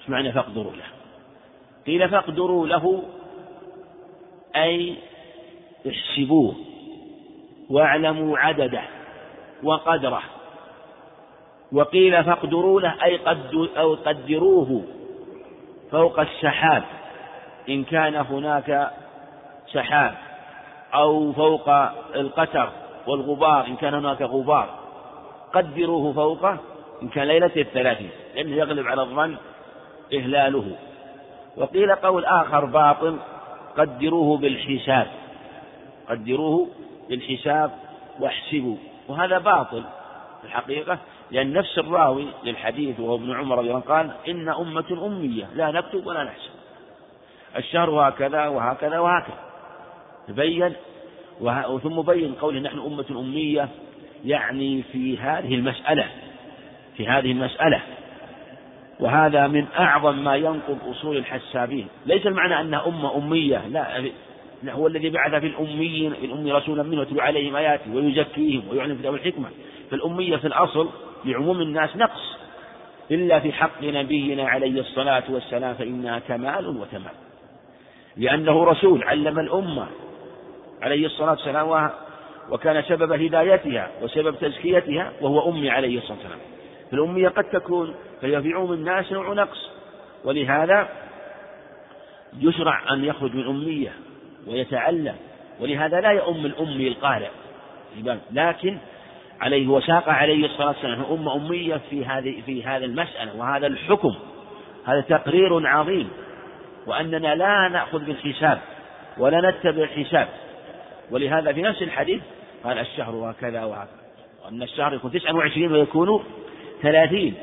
إيش معنى فاقدروا له؟ قيل فاقدروا له أي احسبوه واعلموا عدده وقدره. وقيل فاقدروا له أي أو قدروه فوق السحاب إن كان هناك سحاب أو فوق القتر والغبار إن كان هناك غبار. قدروه فوقه إن كان ليلة الثلاثين لأنه يغلب على الظن إهلاله. وقيل قول آخر باطل قدروه بالحساب. قدروه بالحساب واحسبوا. وهذا باطل في الحقيقة لأن نفس الراوي للحديث وهو ابن عمر رضي الله قال إن أمة أمية لا نكتب ولا نحسب. الشهر هكذا وهكذا وهكذا. تبين ثم بين قوله نحن أمة أمية يعني في هذه المسألة في هذه المسألة. وهذا من أعظم ما ينقض أصول الحسابين. ليس المعنى أنها أمة أمية لا هو الذي بعث في الأميين في الأمي رسولا منه ويتلو عليهم آياته ويزكيهم ويعلم كتاب الحكمة. فالأمية في الأصل لعموم الناس نقص. إلا في حق نبينا عليه الصلاة والسلام فإنها كمال وتمام. لأنه رسول علم الأمة عليه الصلاة والسلام وكان سبب هدايتها وسبب تزكيتها وهو أمي عليه الصلاة والسلام. فالأمية قد تكون فهي في عموم الناس نوع نقص. ولهذا يشرع أن يخرج من أمية ويتعلم. ولهذا لا يؤم الأمي القارئ. لكن عليه وساق عليه الصلاة والسلام أمة أمية في هذه في هذه المسألة وهذا الحكم. هذا تقرير عظيم. وأننا لا نأخذ بالحساب ولا نتبع الحساب. ولهذا في نفس الحديث قال الشهر هكذا وهكذا وأن الشهر يكون تسعة وعشرين ويكون ثلاثين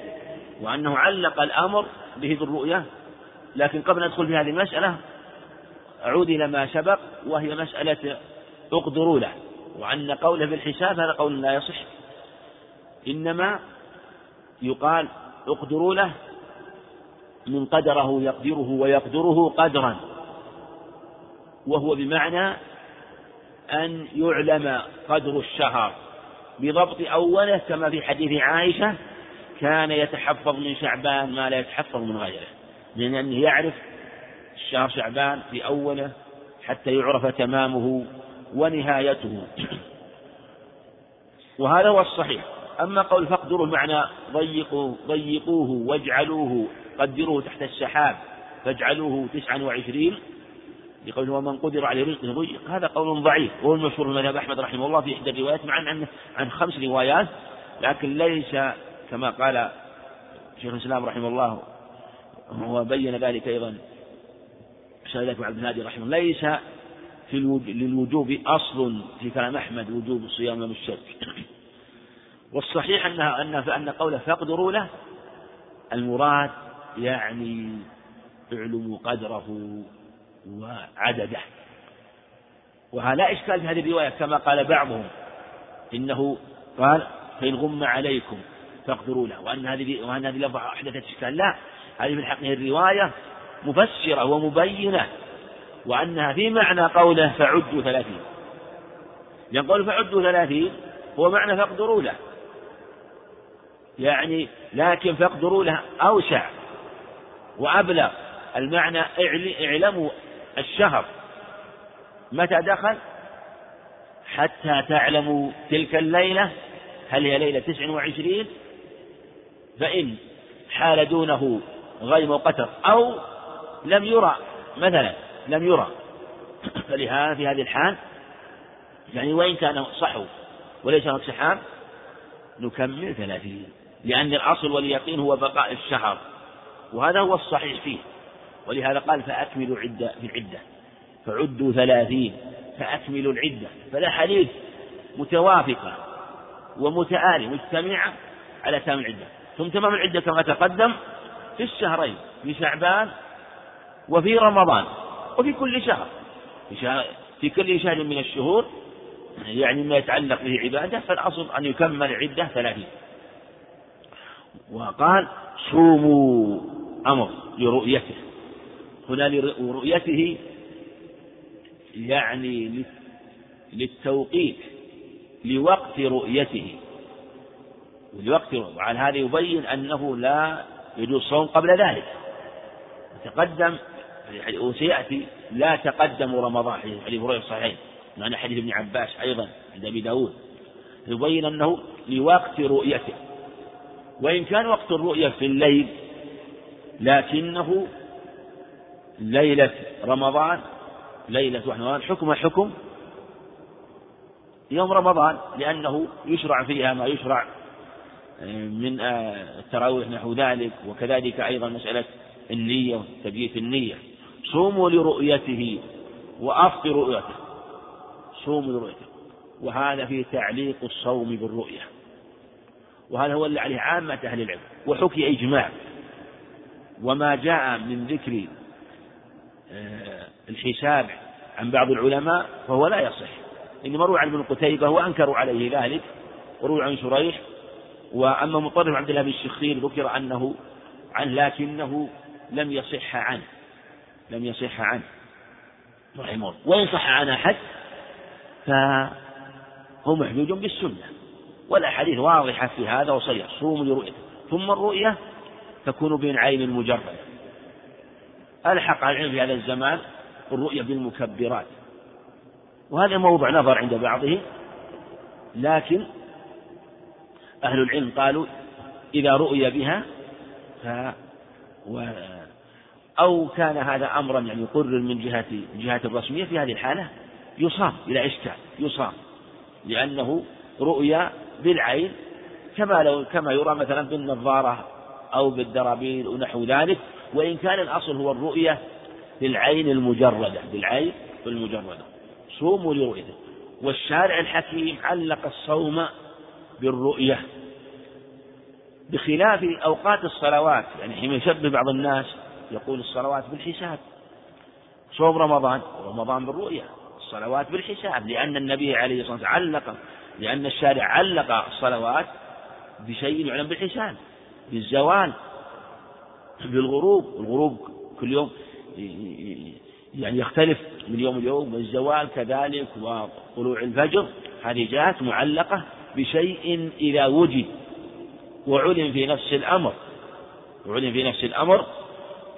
وأنه علق الأمر به بالرؤية لكن قبل أن أدخل في هذه المسألة أعود إلى ما سبق وهي مسألة اقدروا له وأن قوله بالحساب هذا قول لا يصح. إنما يقال اقدروا له من قدره يقدره ويقدره قدرا. وهو بمعنى أن يعلم قدر الشهر بضبط أوله كما في حديث عائشة كان يتحفظ من شعبان ما لا يتحفظ من غيره لأنه يعرف الشهر شعبان في أوله حتى يعرف تمامه ونهايته. وهذا هو الصحيح. أما قول فاقدروا معنى ضيقوا ضيقوه واجعلوه قدروه تحت السحاب فاجعلوه تسعا وعشرين بقول ومن قدر عليه رزقه ضيق. هذا قول ضعيف وهو المشهور من مذهب أحمد رحمه الله في إحدى الروايات مع عن عن خمس روايات لكن ليس كما قال شيخ الإسلام رحمه الله وبين ذلك أيضا شهادة عبد الهادي رحمه الله ليس في للوجوب أصل في كلام أحمد وجوب الصيام يوم الشرك. والصحيح أنها أن فأن قوله فاقدروا له المراد يعني اعلموا قدره وعدده. وهذا لا إشكال في هذه الرواية كما قال بعضهم إنه قال فإن غم عليكم فاقدروا له وأن هذه وأن هذه لفظة أحدثت إشكال لا هذه في الحقيقة الرواية مفسرة ومبينة. وأنها في معنى قوله فعدوا ثلاثين. لأن قوله فعدوا ثلاثين هو معنى فاقدروا له. يعني لكن فاقدروا له أوسع وأبلغ المعنى اعلموا الشهر. متى دخل؟ حتى تعلموا تلك الليلة. هل هي ليلة تسع وعشرين؟ فإن حال دونه غيم وقتر أو لم يرى مثلا لم يرى. فلهذا في هذه الحال يعني وإن كان صحو وليس هناك سحاب نكمل ثلاثين لأن الأصل واليقين هو بقاء الشهر وهذا هو الصحيح فيه. ولهذا قال فأكملوا عدة في العدة. فعدوا ثلاثين فأكملوا العدة. فالأحاديث متوافقة ومتآلية مجتمعة على تمام العدة. ثم تمام العدة كما تقدم في الشهرين في شعبان وفي رمضان وفي كل شهر. في, شهر في كل شهر من الشهور يعني ما يتعلق به عبادة فالأصل أن يكمل عدة ثلاثين. وقال صوموا أمر لرؤيته. هنا لرؤيته يعني للتوقيت لوقت رؤيته. ولوقت وعلى هذا يبين أنه لا يجوز الصوم قبل ذلك. تقدم وسيأتي لا تقدم رمضان حديث هريرة الصحيحين معنى حديث ابن عباس أيضا عند أبي داود. يبين أنه لوقت رؤيته وإن كان وقت الرؤية في الليل لكنه ليلة رمضان ليلة رمضان حكم حكم يوم رمضان لأنه يشرع فيها ما يشرع من التراويح نحو ذلك وكذلك أيضا مسألة النية وتبييت النية. صوموا لرؤيته وأفطروا رؤيته صوموا لرؤيته. وهذا في تعليق الصوم بالرؤية. وهذا هو اللي عليه عامة أهل العلم. وحكي إجماع. وما جاء من ذكر آه، الحساب عن بعض العلماء فهو لا يصح. إنما روى عن ابن قتيبة وأنكروا عليه ذلك وروى عن شريح وأما مطرف عبد الله بن الشخير ذكر أنه عنه لكنه لم يصح عنه لم يصح عنه. رحمه الله. وإن صح عن أحد فهو محجوج بالسنة والأحاديث واضحة في هذا وصيح صوم لرؤيته ثم الرؤية تكون بين عين المجرد. ألحق العلم في هذا الزمان الرؤية بالمكبرات. وهذا موضع نظر عند بعضهم لكن أهل العلم قالوا إذا رؤي بها ف و أو كان هذا أمرا يعني يقرر من جهة جهة الرسمية في هذه الحالة يصام إلى إشكال يصام لأنه رؤيا بالعين كما لو كما يرى مثلا بالنظارة أو بالدرابين ونحو ذلك وإن كان الأصل هو الرؤية بالعين المجردة بالعين المجردة. صوموا لرؤيته. والشارع الحكيم علق الصوم بالرؤية بخلاف أوقات الصلوات يعني حين يشبه بعض الناس يقول الصلوات بالحساب. صوم رمضان رمضان بالرؤية الصلوات بالحساب لأن النبي عليه الصلاة والسلام علق لأن الشارع علق الصلوات بشيء يعلم بالحساب بالزوال بالغروب الغروب كل يوم يعني يختلف من يوم ليوم والزوال كذلك وطلوع الفجر هذه جاءت معلقة بشيء إذا وجد وعلم في نفس الأمر وعلم في نفس الأمر.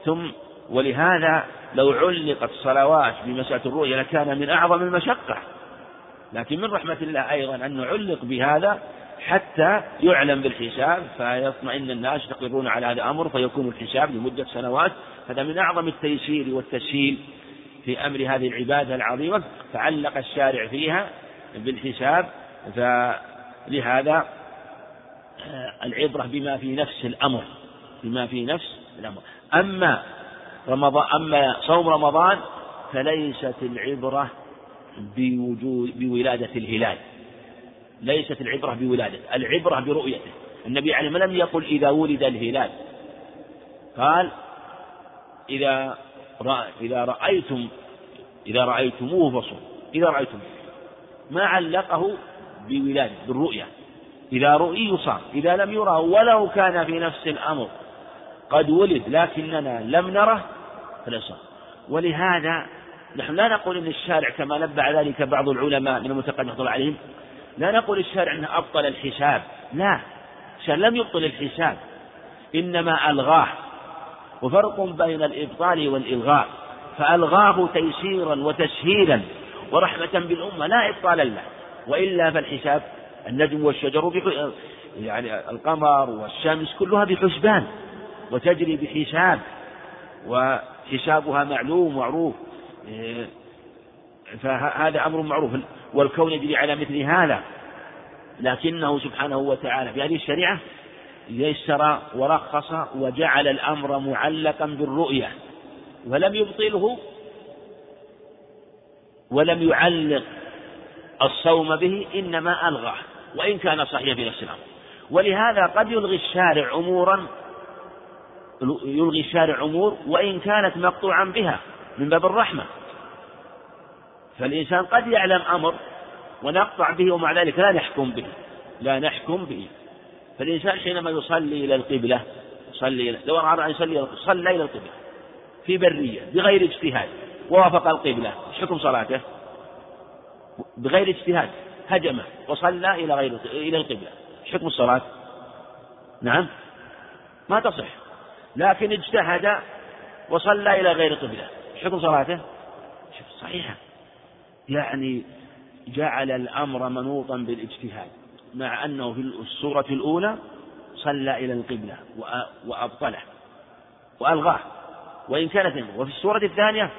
ثم ولهذا لو علقت صلوات بمسألة الرؤية لكان من أعظم المشقة. لكن من رحمة الله أيضا أن نعلق بهذا حتى يعلم بالحساب فيطمئن الناس يستقرون على هذا الأمر فيكون الحساب لمدة سنوات. هذا من أعظم التيسير والتسهيل في أمر هذه العبادة العظيمة. فعلق الشارع فيها بالحساب فلهذا آه، العبرة بما في نفس الأمر بما في نفس الأمر. أما رمضان أما صوم رمضان فليست العبرة بوجود بولادة الهلال. ليست العبرة بولادته العبرة برؤيته. النبي عليه لم يقل إذا ولد الهلال. قال إذا إذا رأيتم إذا رأيتموه فصوم إذا رأيتم. ما علقه بولادة بالرؤية. إذا رؤي يصام إذا لم يرى ولو كان في نفس الأمر. قد ولد لكننا لم نره فلا يصام. ولهذا نحن لا نقول إن الشارع كما نبع ذلك بعض العلماء من المتقدمين عليهم. لا نقول الشارع إنه أبطل الحساب. لا الشارع لم يبطل الحساب. إنما ألغاه. وفرق بين الإبطال والإلغاء. فألغاه تيسيرا وتسهيلا ورحمة بالأمة لا ابطال له. وإلا فالحساب النجم والشجر يعني القمر والشمس كلها بحسبان وتجري بحساب وحسابها معلوم معروف إيه، فهذا أمر معروف والكون يجري على مثل هذا لكنه سبحانه وتعالى في هذه الشريعة يسر ورخص وجعل الأمر معلقا بالرؤية ولم يبطله ولم يعلق الصوم به إنما ألغاه وإن كان صحيحا في نفس الأمر. ولهذا قد يلغي الشارع أمورا يلغي الشارع أمور وإن كانت مقطوعا بها من باب الرحمة. فالإنسان قد يعلم أمر ونقطع به ومع ذلك لا نحكم به لا نحكم به. فالإنسان حينما يصلي إلى القبلة يصلي إلى لو أراد أن يصلي صلى إلى القبلة في برية بغير اجتهاد ووافق القبلة حكم صلاته؟ بغير اجتهاد هجم وصلى إلى غير إلى القبلة. حكم الصلاة؟ نعم. ما تصح. لكن اجتهد وصلى إلى غير القبلة حكم صلاته؟ صحيحة. يعني جعل الأمر منوطا بالاجتهاد مع أنه في السورة الأولى صلى إلى القبلة وأبطله وألغاه. وإن كانت وفي السورة الثانية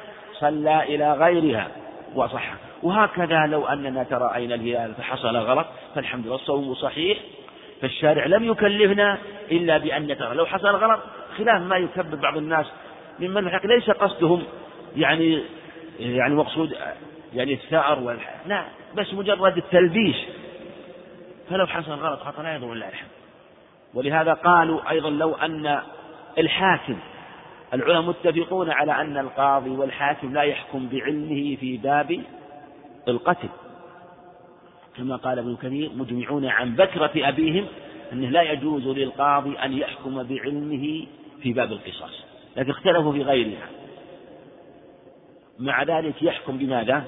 صلى إلى غيرها وصح. وهكذا لو أننا ترأينا الهلال فحصل غلط فالحمد لله الصوم صحيح. فالشارع لم يكلفنا إلا بأن نترى لو حصل غلط خلاف ما يكبر بعض الناس ممن الحق ليس قصدهم يعني يعني مقصود يعني الثأر. لا بس مجرد التلبيش. فلو حصل غلط خطأ لا يضر إلا الحمد. ولهذا قالوا أيضا لو أن الحاكم العلماء متفقون على أن القاضي والحاكم لا يحكم بعلمه في باب القتل. كما قال ابن كثير مجمعون عن بكرة أبيهم أنه لا يجوز للقاضي أن يحكم بعلمه في باب القصاص لكن اختلفوا في غيرها. مع ذلك يحكم بماذا؟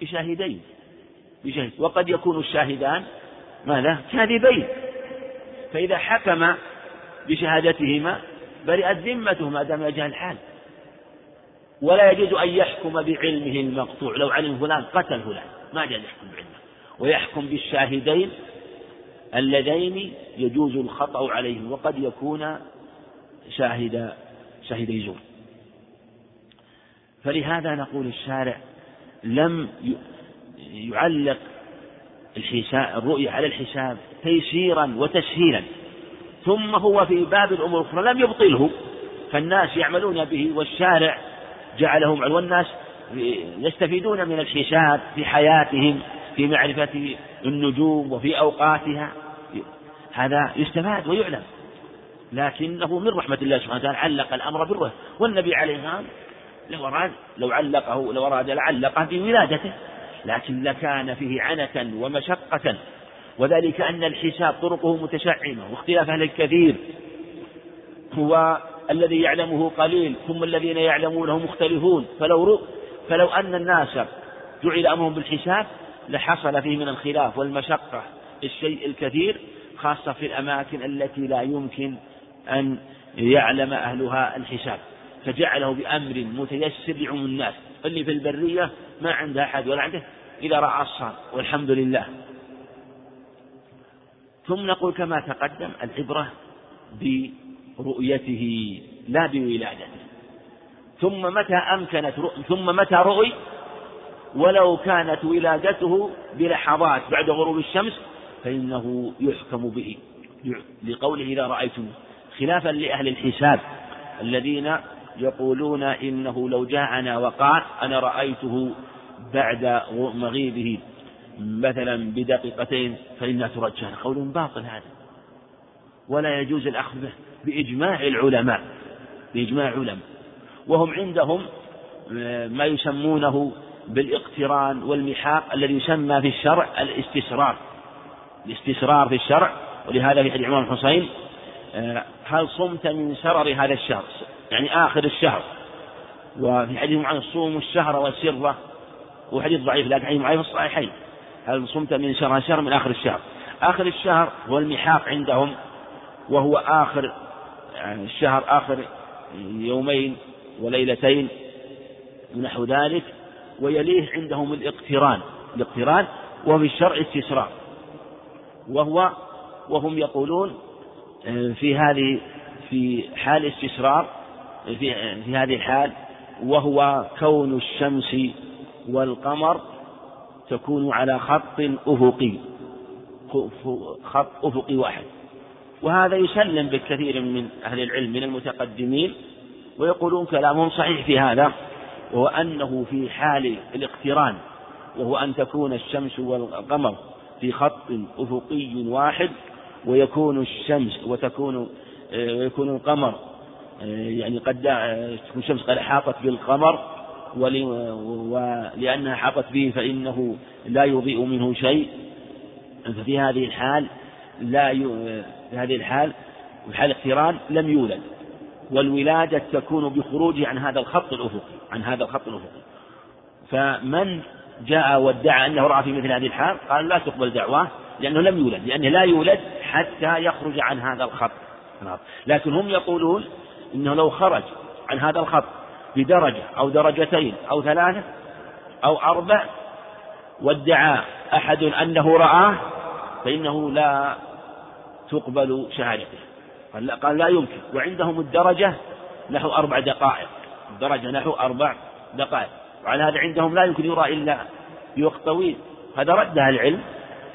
بشاهدين. بشاهد. وقد يكون الشاهدان ماذا؟ كاذبين. فإذا حكم بشهادتهما برئت ذمته ما دام يجهل الحال. ولا يجوز أن يحكم بعلمه المقطوع. لو علم فلان قتل فلان ما جاز يحكم بعلمه. ويحكم بالشاهدين اللذين يجوز الخطأ عليهم وقد يكون شاهد شاهدي زور. فلهذا نقول الشارع لم يعلق الحساب الرؤية على الحساب تيسيرا وتسهيلا. ثم هو في باب الأمور الأخرى لم يبطله. فالناس يعملون به والشارع جعلهم والناس يستفيدون من الحساب في حياتهم في معرفة النجوم وفي أوقاتها. هذا يستفاد ويعلم. لكنه من رحمة الله سبحانه وتعالى علق الأمر بالرؤية والنبي عليه السلام لو أراد لو علقه لو أراد لعلقه بولادته لكن لكان فيه عنة ومشقة. وذلك أن الحساب طرقه متشعبة واختلاف أهل الكثير. هو الذي يعلمه قليل ثم الذين يعلمونه مختلفون. فلو فلو أن الناس جعل أمرهم بالحساب لحصل فيه من الخلاف والمشقة الشيء الكثير خاصة في الأماكن التي لا يمكن أن يعلم أهلها الحساب. فجعله بأمر متيسر لعموم الناس. اللي في البرية ما عنده أحد ولا عنده إذا رأى الصار والحمد لله. ثم نقول كما تقدم العبرة برؤيته لا بولادته. ثم متى أمكنت ثم متى رؤي؟ ولو كانت ولادته بلحظات بعد غروب الشمس فإنه يحكم به. لقوله إذا رأيتم خلافا لأهل الحساب الذين يقولون إنه لو جاءنا وقال أنا رأيته بعد مغيبه مثلا بدقيقتين فإنها ترجى قول باطل هذا. ولا يجوز الأخذ به بإجماع العلماء بإجماع العلماء. وهم عندهم آه، ما يسمونه بالاقتران والمحاق الذي يسمى في الشرع الاستسرار. الاستسرار في الشرع ولهذا في حديث عمر الحسين آه، هل صمت من سرر هذا الشهر؟ يعني آخر الشهر. وفي حديث عن صوم الشهر وسره وحديث ضعيف لكن حديث ضعيف الصحيحين. هل صمت من شهر شهر من آخر الشهر. آخر الشهر هو المحاق عندهم وهو آخر يعني الشهر آخر يومين وليلتين ونحو ذلك ويليه عندهم الاقتران. الاقتران وفي الشرع استسراء. وهو وهم يقولون آه، في هذه في حال استسرار في, في هذه الحال وهو كون الشمس والقمر تكون على خط أفقي خط أفقي واحد. وهذا يسلم بالكثير من أهل العلم من المتقدمين ويقولون كلامهم صحيح في هذا وهو أنه في حال الاقتران وهو أن تكون الشمس والقمر في خط أفقي واحد ويكون الشمس وتكون ويكون القمر يعني قد تكون الشمس قد أحاطت بالقمر ولأنها حاطت به فإنه لا يضيء منه شيء. ففي هذه الحال لا ي... في هذه الحال في حال اقتران لم يولد. والولادة تكون بخروجه عن هذا الخط الأفقي عن هذا الخط الأفقي. فمن جاء وادعى أنه رأى في مثل هذه الحال قال لا تقبل دعواه لأنه لم يولد لأنه لا يولد حتى يخرج عن هذا الخط. لكن هم يقولون إنه لو خرج عن هذا الخط بدرجة أو درجتين أو ثلاثة أو أربع وادعى أحد أنه رآه فإنه لا تقبل شهادته. قال لا, قال لا يمكن. وعندهم الدرجة نحو أربع دقائق. الدرجة نحو أربع دقائق. وعلى هذا عندهم لا يمكن يرى إلا بوقت طويل. هذا ردها العلم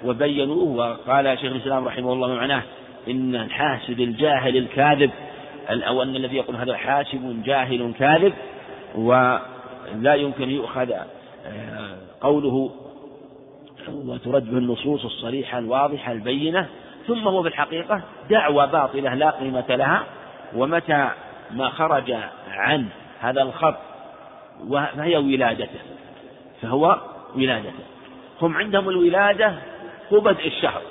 وبينوه وقال شيخ الإسلام رحمه الله معناه إن الحاسد الجاهل الكاذب أو أن الذي يقول هذا حاسب جاهل كاذب ولا يمكن يؤخذ آه، قوله وترد به النصوص الصريحة الواضحة البينة ثم هو في الحقيقة دعوة باطلة لا قيمة لها ومتى ما خرج عن هذا الخط فهي ولادته فهو ولادته. هم عندهم الولادة هو بدء الشهر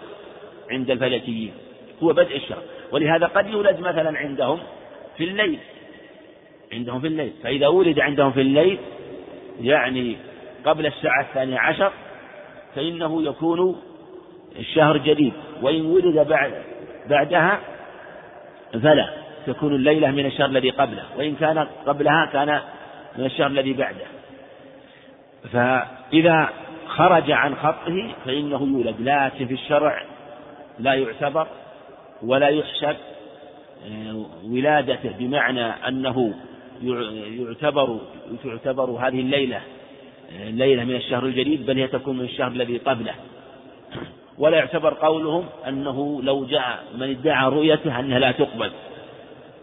عند الفلكيين هو بدء الشهر. ولهذا قد يولد مثلا عندهم في الليل عندهم في الليل فإذا ولد عندهم في الليل يعني قبل الساعة الثانية عشر فإنه يكون الشهر جديد وإن ولد بعد بعدها فلا تكون الليلة من الشهر الذي قبله وإن كان قبلها كان من الشهر الذي بعده. فإذا خرج عن خطه فإنه يولد لكن في الشرع لا يعتبر ولا يحسب آه، ولادته بمعنى أنه يعتبر تعتبر هذه الليلة ليلة من الشهر الجديد بل هي تكون من الشهر الذي قبله. ولا يعتبر قولهم أنه لو جاء من ادعى رؤيته أنها لا تقبل.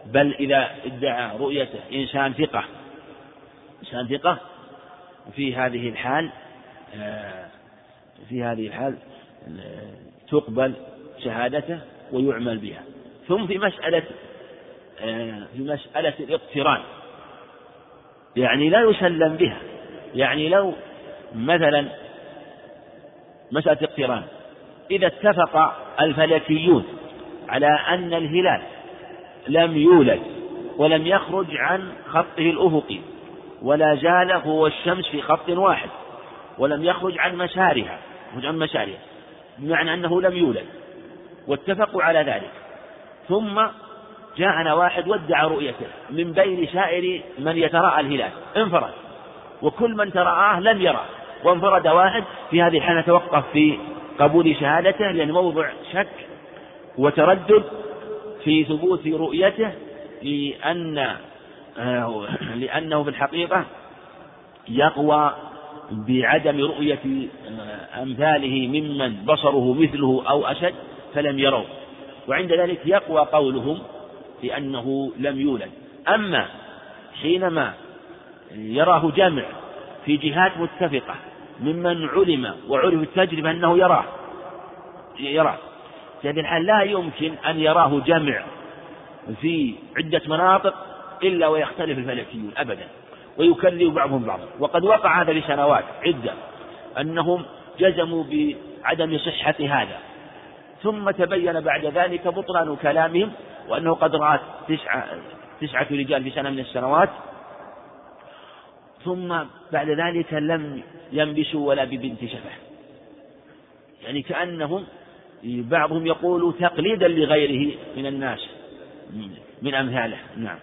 بل إذا ادعى رؤيته إنسان ثقة. إنسان ثقة. في هذه الحال آه، في هذه الحال تقبل شهادته ويعمل بها. ثم في مسألة آه، في مسألة الاقتران. يعني لا يسلم بها. يعني لو مثلا مسألة اقتران إذا اتفق الفلكيون على أن الهلال لم يولد ولم يخرج عن خطه الأفقي ولا زال هو الشمس في خط واحد ولم يخرج عن مسارها عن مسارها بمعنى أنه لم يولد واتفقوا على ذلك. ثم جاءنا واحد وادعى رؤيته من بين سائر من يتراءى الهلال انفرد. وكل من تراءاه لم يرى وانفرد واحد في هذه الحالة نتوقف في قبول شهادته لأن موضع شك وتردد في ثبوت رؤيته لأن آه، لأنه في الحقيقة يقوى بعدم رؤية آه، أمثاله ممن بصره مثله أو أشد فلم يروا وعند ذلك يقوى قولهم بأنه لم يولد. أما حينما يراه جمع في جهات متفقة ممن علم وعرف التجربة أنه يراه. يراه. في هذه الحال لا يمكن أن يراه جمع في عدة مناطق إلا ويختلف الفلكيون أبدا ويكلم بعضهم بعضا. وقد وقع هذا لسنوات عدة أنهم جزموا بعدم صحة هذا. ثم تبين بعد ذلك بطلان كلامهم وأنه قد رأت تسعة, تسعة رجال في سنة من السنوات ثم بعد ذلك لم ينبسوا ولا ببنت شفه يعني كأنهم بعضهم يقول تقليدا لغيره من الناس من أمثاله. نعم.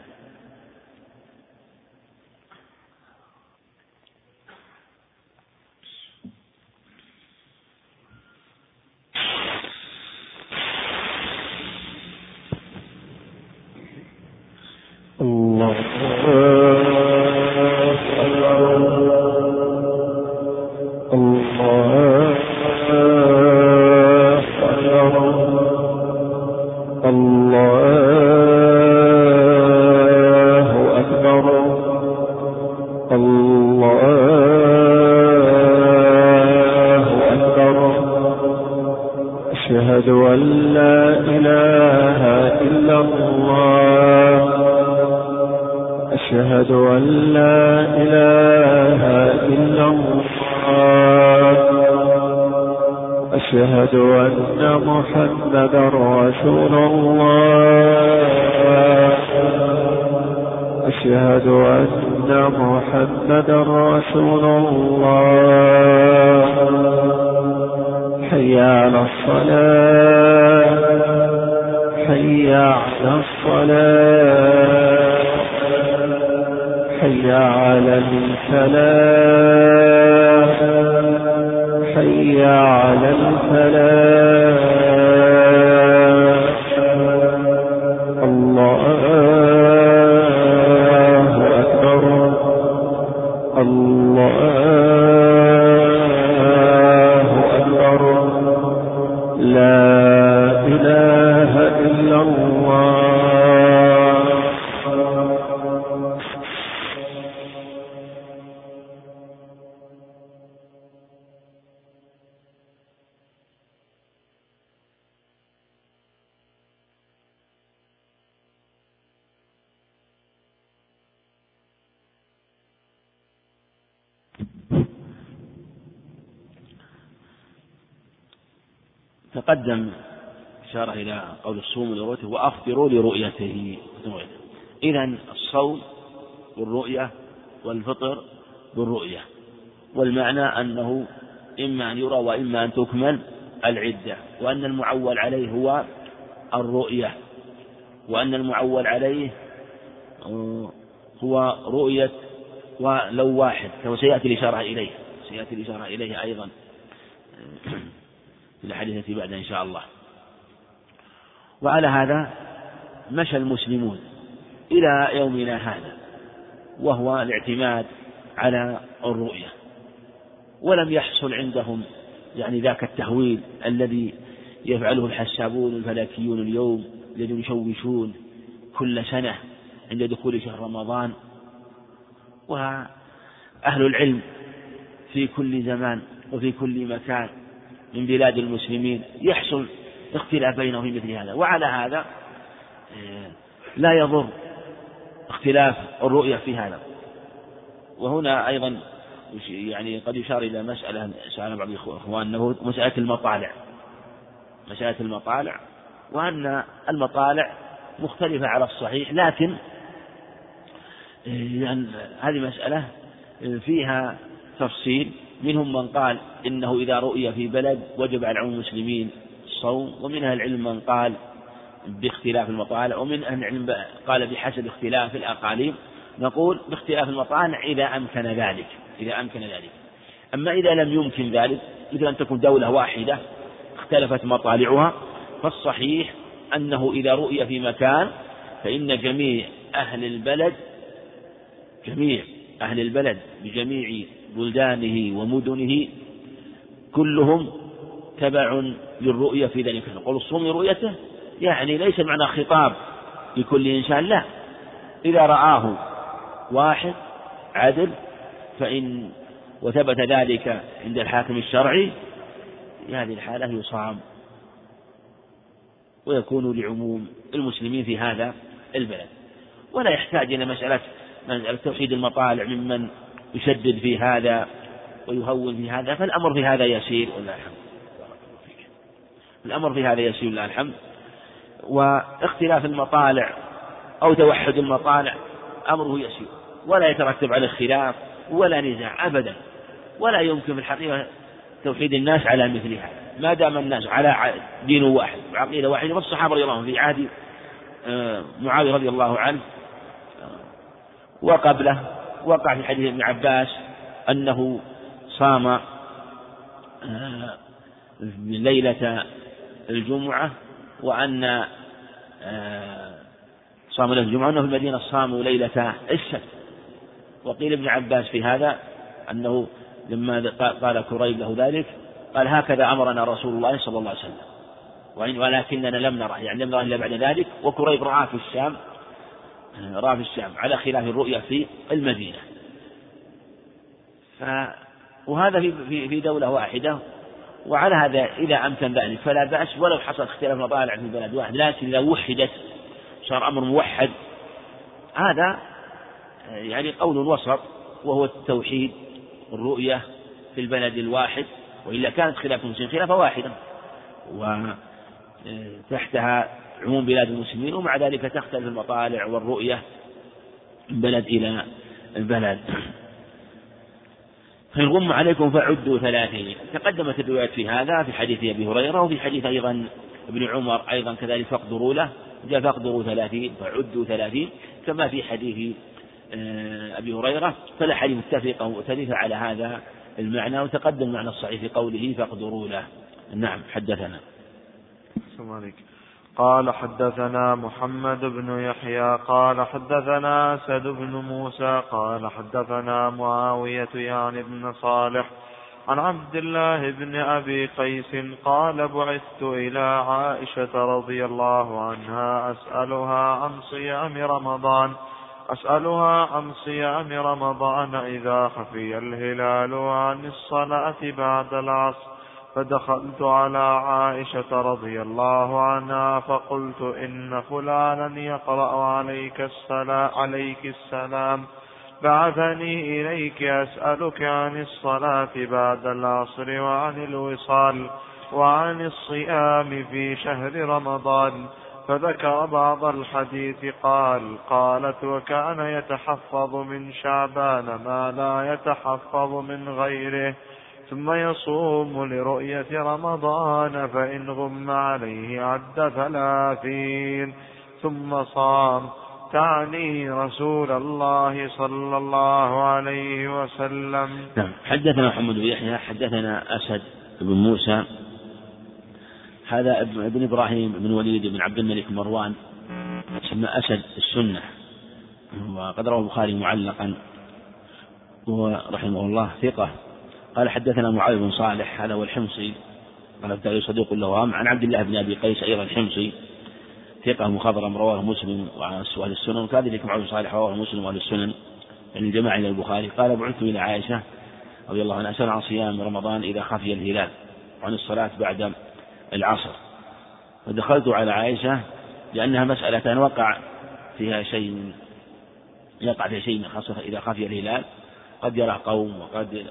وأفطروا لرؤيته. إذا الصوم بالرؤية والفطر بالرؤية. والمعنى أنه إما أن يرى وإما أن تكمل العدة. وأن المعول عليه هو الرؤية. وأن المعول عليه آه، هو رؤية ولو واحد. كما سيأتي الإشارة إليه. سيأتي الإشارة إليه أيضا. في الأحاديث التي بعدها إن شاء الله. وعلى هذا مشى المسلمون إلى يومنا هذا وهو الاعتماد على الرؤية ولم يحصل عندهم يعني ذاك التهويل الذي يفعله الحسابون الفلكيون اليوم الذين يشوشون كل سنة عند دخول شهر رمضان. وأهل العلم في كل زمان وفي كل مكان من بلاد المسلمين يحصل اختلاف بينهم في مثل هذا. وعلى هذا لا يضر اختلاف الرؤية في هذا. وهنا أيضا يعني قد يشار إلى مسألة سأل بعض إخواننا مسألة المطالع. مسألة المطالع وأن المطالع مختلفة على الصحيح لكن يعني هذه مسألة فيها تفصيل. منهم من قال إنه إذا رؤي في بلد وجب على المسلمين الصوم ومن أهل العلم من قال باختلاف المطالع ومن أهل العلم قال بحسب اختلاف الأقاليم نقول باختلاف المطالع إذا أمكن ذلك إذا أمكن ذلك. أما إذا لم يمكن ذلك مثل أن تكون دولة واحدة اختلفت مطالعها فالصحيح أنه إذا رؤي في مكان فإن جميع أهل البلد جميع أهل البلد بجميع بلدانه ومدنه كلهم تبع للرؤية في ذلك نقول الصوم رؤيته يعني ليس معنى خطاب لكل إنسان لا. إذا رآه واحد عدل فإن وثبت ذلك عند الحاكم الشرعي في هذه الحالة يصام ويكون لعموم المسلمين في هذا البلد. ولا يحتاج إلى مسألة توحيد المطالع ممن يشدد في هذا ويهون في هذا. فالأمر في هذا يسير ولله الحمد. الأمر في هذا يسير ولله الحمد. واختلاف المطالع أو توحد المطالع أمره يسير. ولا يترتب على الخلاف ولا نزاع أبدا. ولا يمكن في الحقيقة توحيد الناس على مثل هذا. ما دام الناس على دين واحد وعقيدة واحدة والصحابة رضي الله عنهم في عهد آه، معاوية رضي الله عنه آه، وقبله وقع في حديث ابن عباس أنه صام آه، ليلة الجمعة وأن صام ليلة الجمعة وأنه في المدينة صاموا ليلة السبت وقيل ابن عباس في هذا أنه لما قال كريب له ذلك قال هكذا أمرنا رسول الله صلى الله عليه وسلم. ولكننا لم نره يعني لم نره إلا بعد ذلك. وكريب رآه في الشام رآه في الشام على خلاف الرؤيا في المدينة. ف وهذا في في دولة واحدة. وعلى هذا إذا أمكن ذلك فلا بأس ولو حصل اختلاف مطالع في بلد واحد لكن إذا وحدت صار أمر موحد هذا يعني قول وسط وهو التوحيد الرؤية في البلد الواحد وإلا كانت خلاف المسلمين خلافة واحدة وتحتها عموم بلاد المسلمين ومع ذلك تختلف المطالع والرؤية من بلد إلى البلد فإن غم عليكم فعدوا ثلاثين. تقدمت الروايات في هذا في حديث أبي هريرة وفي حديث أيضا ابن عمر أيضا كذلك فاقدروا له. جاء فاقدروا ثلاثين فعدوا ثلاثين. كما في حديث آه، أبي هريرة فالأحاديث متفقة مؤتلفة على هذا المعنى وتقدم المعنى الصحيح في قوله فاقدروا له. نعم حدثنا. قال حدثنا محمد بن يحيى قال حدثنا أسد بن موسى قال حدثنا معاوية يعني بن صالح عن عبد الله بن أبي قيس قال بعثت إلى عائشة رضي الله عنها أسألها عن صيام رمضان. أسألها عن صيام رمضان إذا خفي الهلال وعن الصلاة بعد العصر. فدخلت على عائشة رضي الله عنها فقلت إن فلانا يقرأ عليك السلام عليك السلام. بعثني إليك أسألك عن الصلاة بعد العصر وعن الوصال وعن الصيام في شهر رمضان. فذكر بعض الحديث قال قالت وكان يتحفظ من شعبان ما لا يتحفظ من غيره. ثم يصوم لرؤية رمضان فإن غم عليه عد ثلاثين. ثم صام. تعني رسول الله صلى الله عليه وسلم. نعم. حدثنا محمد بن يحيى حدثنا أسد بن موسى. هذا ابن إبراهيم بن وليد بن عبد الملك مروان. اسمه أسد السنة. وقد روى البخاري معلقا. وهو رحمه الله ثقة. قال حدثنا معاوية بن صالح هذا هو الحمصي. قال ابتدى صديق له عن عبد الله بن أبي قيس أيضا الحمصي ثقة مخضرم رواه مسلم وأهل السنن. وكذلك معاوية بن صالح رواه مسلم وأهل السنن. من الجماعة إلى البخاري. قال بعثت إلى عائشة رضي الله عنها أسأل عن صيام رمضان إذا خفي الهلال وعن الصلاة بعد العصر. فدخلت على عائشة لأنها مسألة وقع فيها شيء من يقع فيها شيء من خاصة إذا خفي الهلال. قد يرى قوم وقد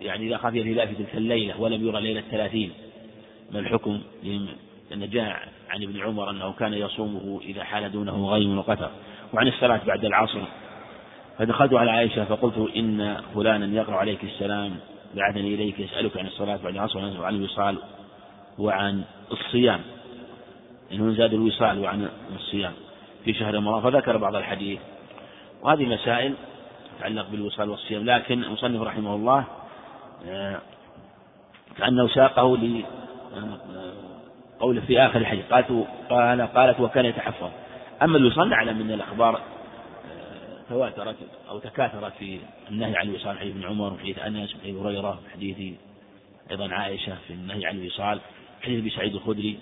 يعني إذا خفي الهلال في تلك الليلة ولم يرى ليلة ثلاثين ما الحكم لأن جاء عن ابن عمر أنه كان يصومه إذا حال دونه غيم وقتر. وعن الصلاة بعد العصر فدخلت على عائشة فقلت إن فلانا يقرأ عليك السلام بعثني إليك يسألك عن الصلاة بعد العصر وعن الوصال وعن الصيام. إنه زاد الوصال وعن الصيام في شهر رمضان فذكر بعض الحديث. وهذه مسائل تتعلق بالوصال والصيام لكن المصنف رحمه الله كأنه ساقه ل آه، في آخر الحديث قالت قال قالت وكان يتحفظ. أما الوصال نعلم من الأخبار آه، تواترت أو تكاثرت في النهي عن الوصال حديث ابن عمر وحديث أنس وحديث هريرة وحديث أيضا عائشة في النهي عن الوصال حديث أبي سعيد الخدري.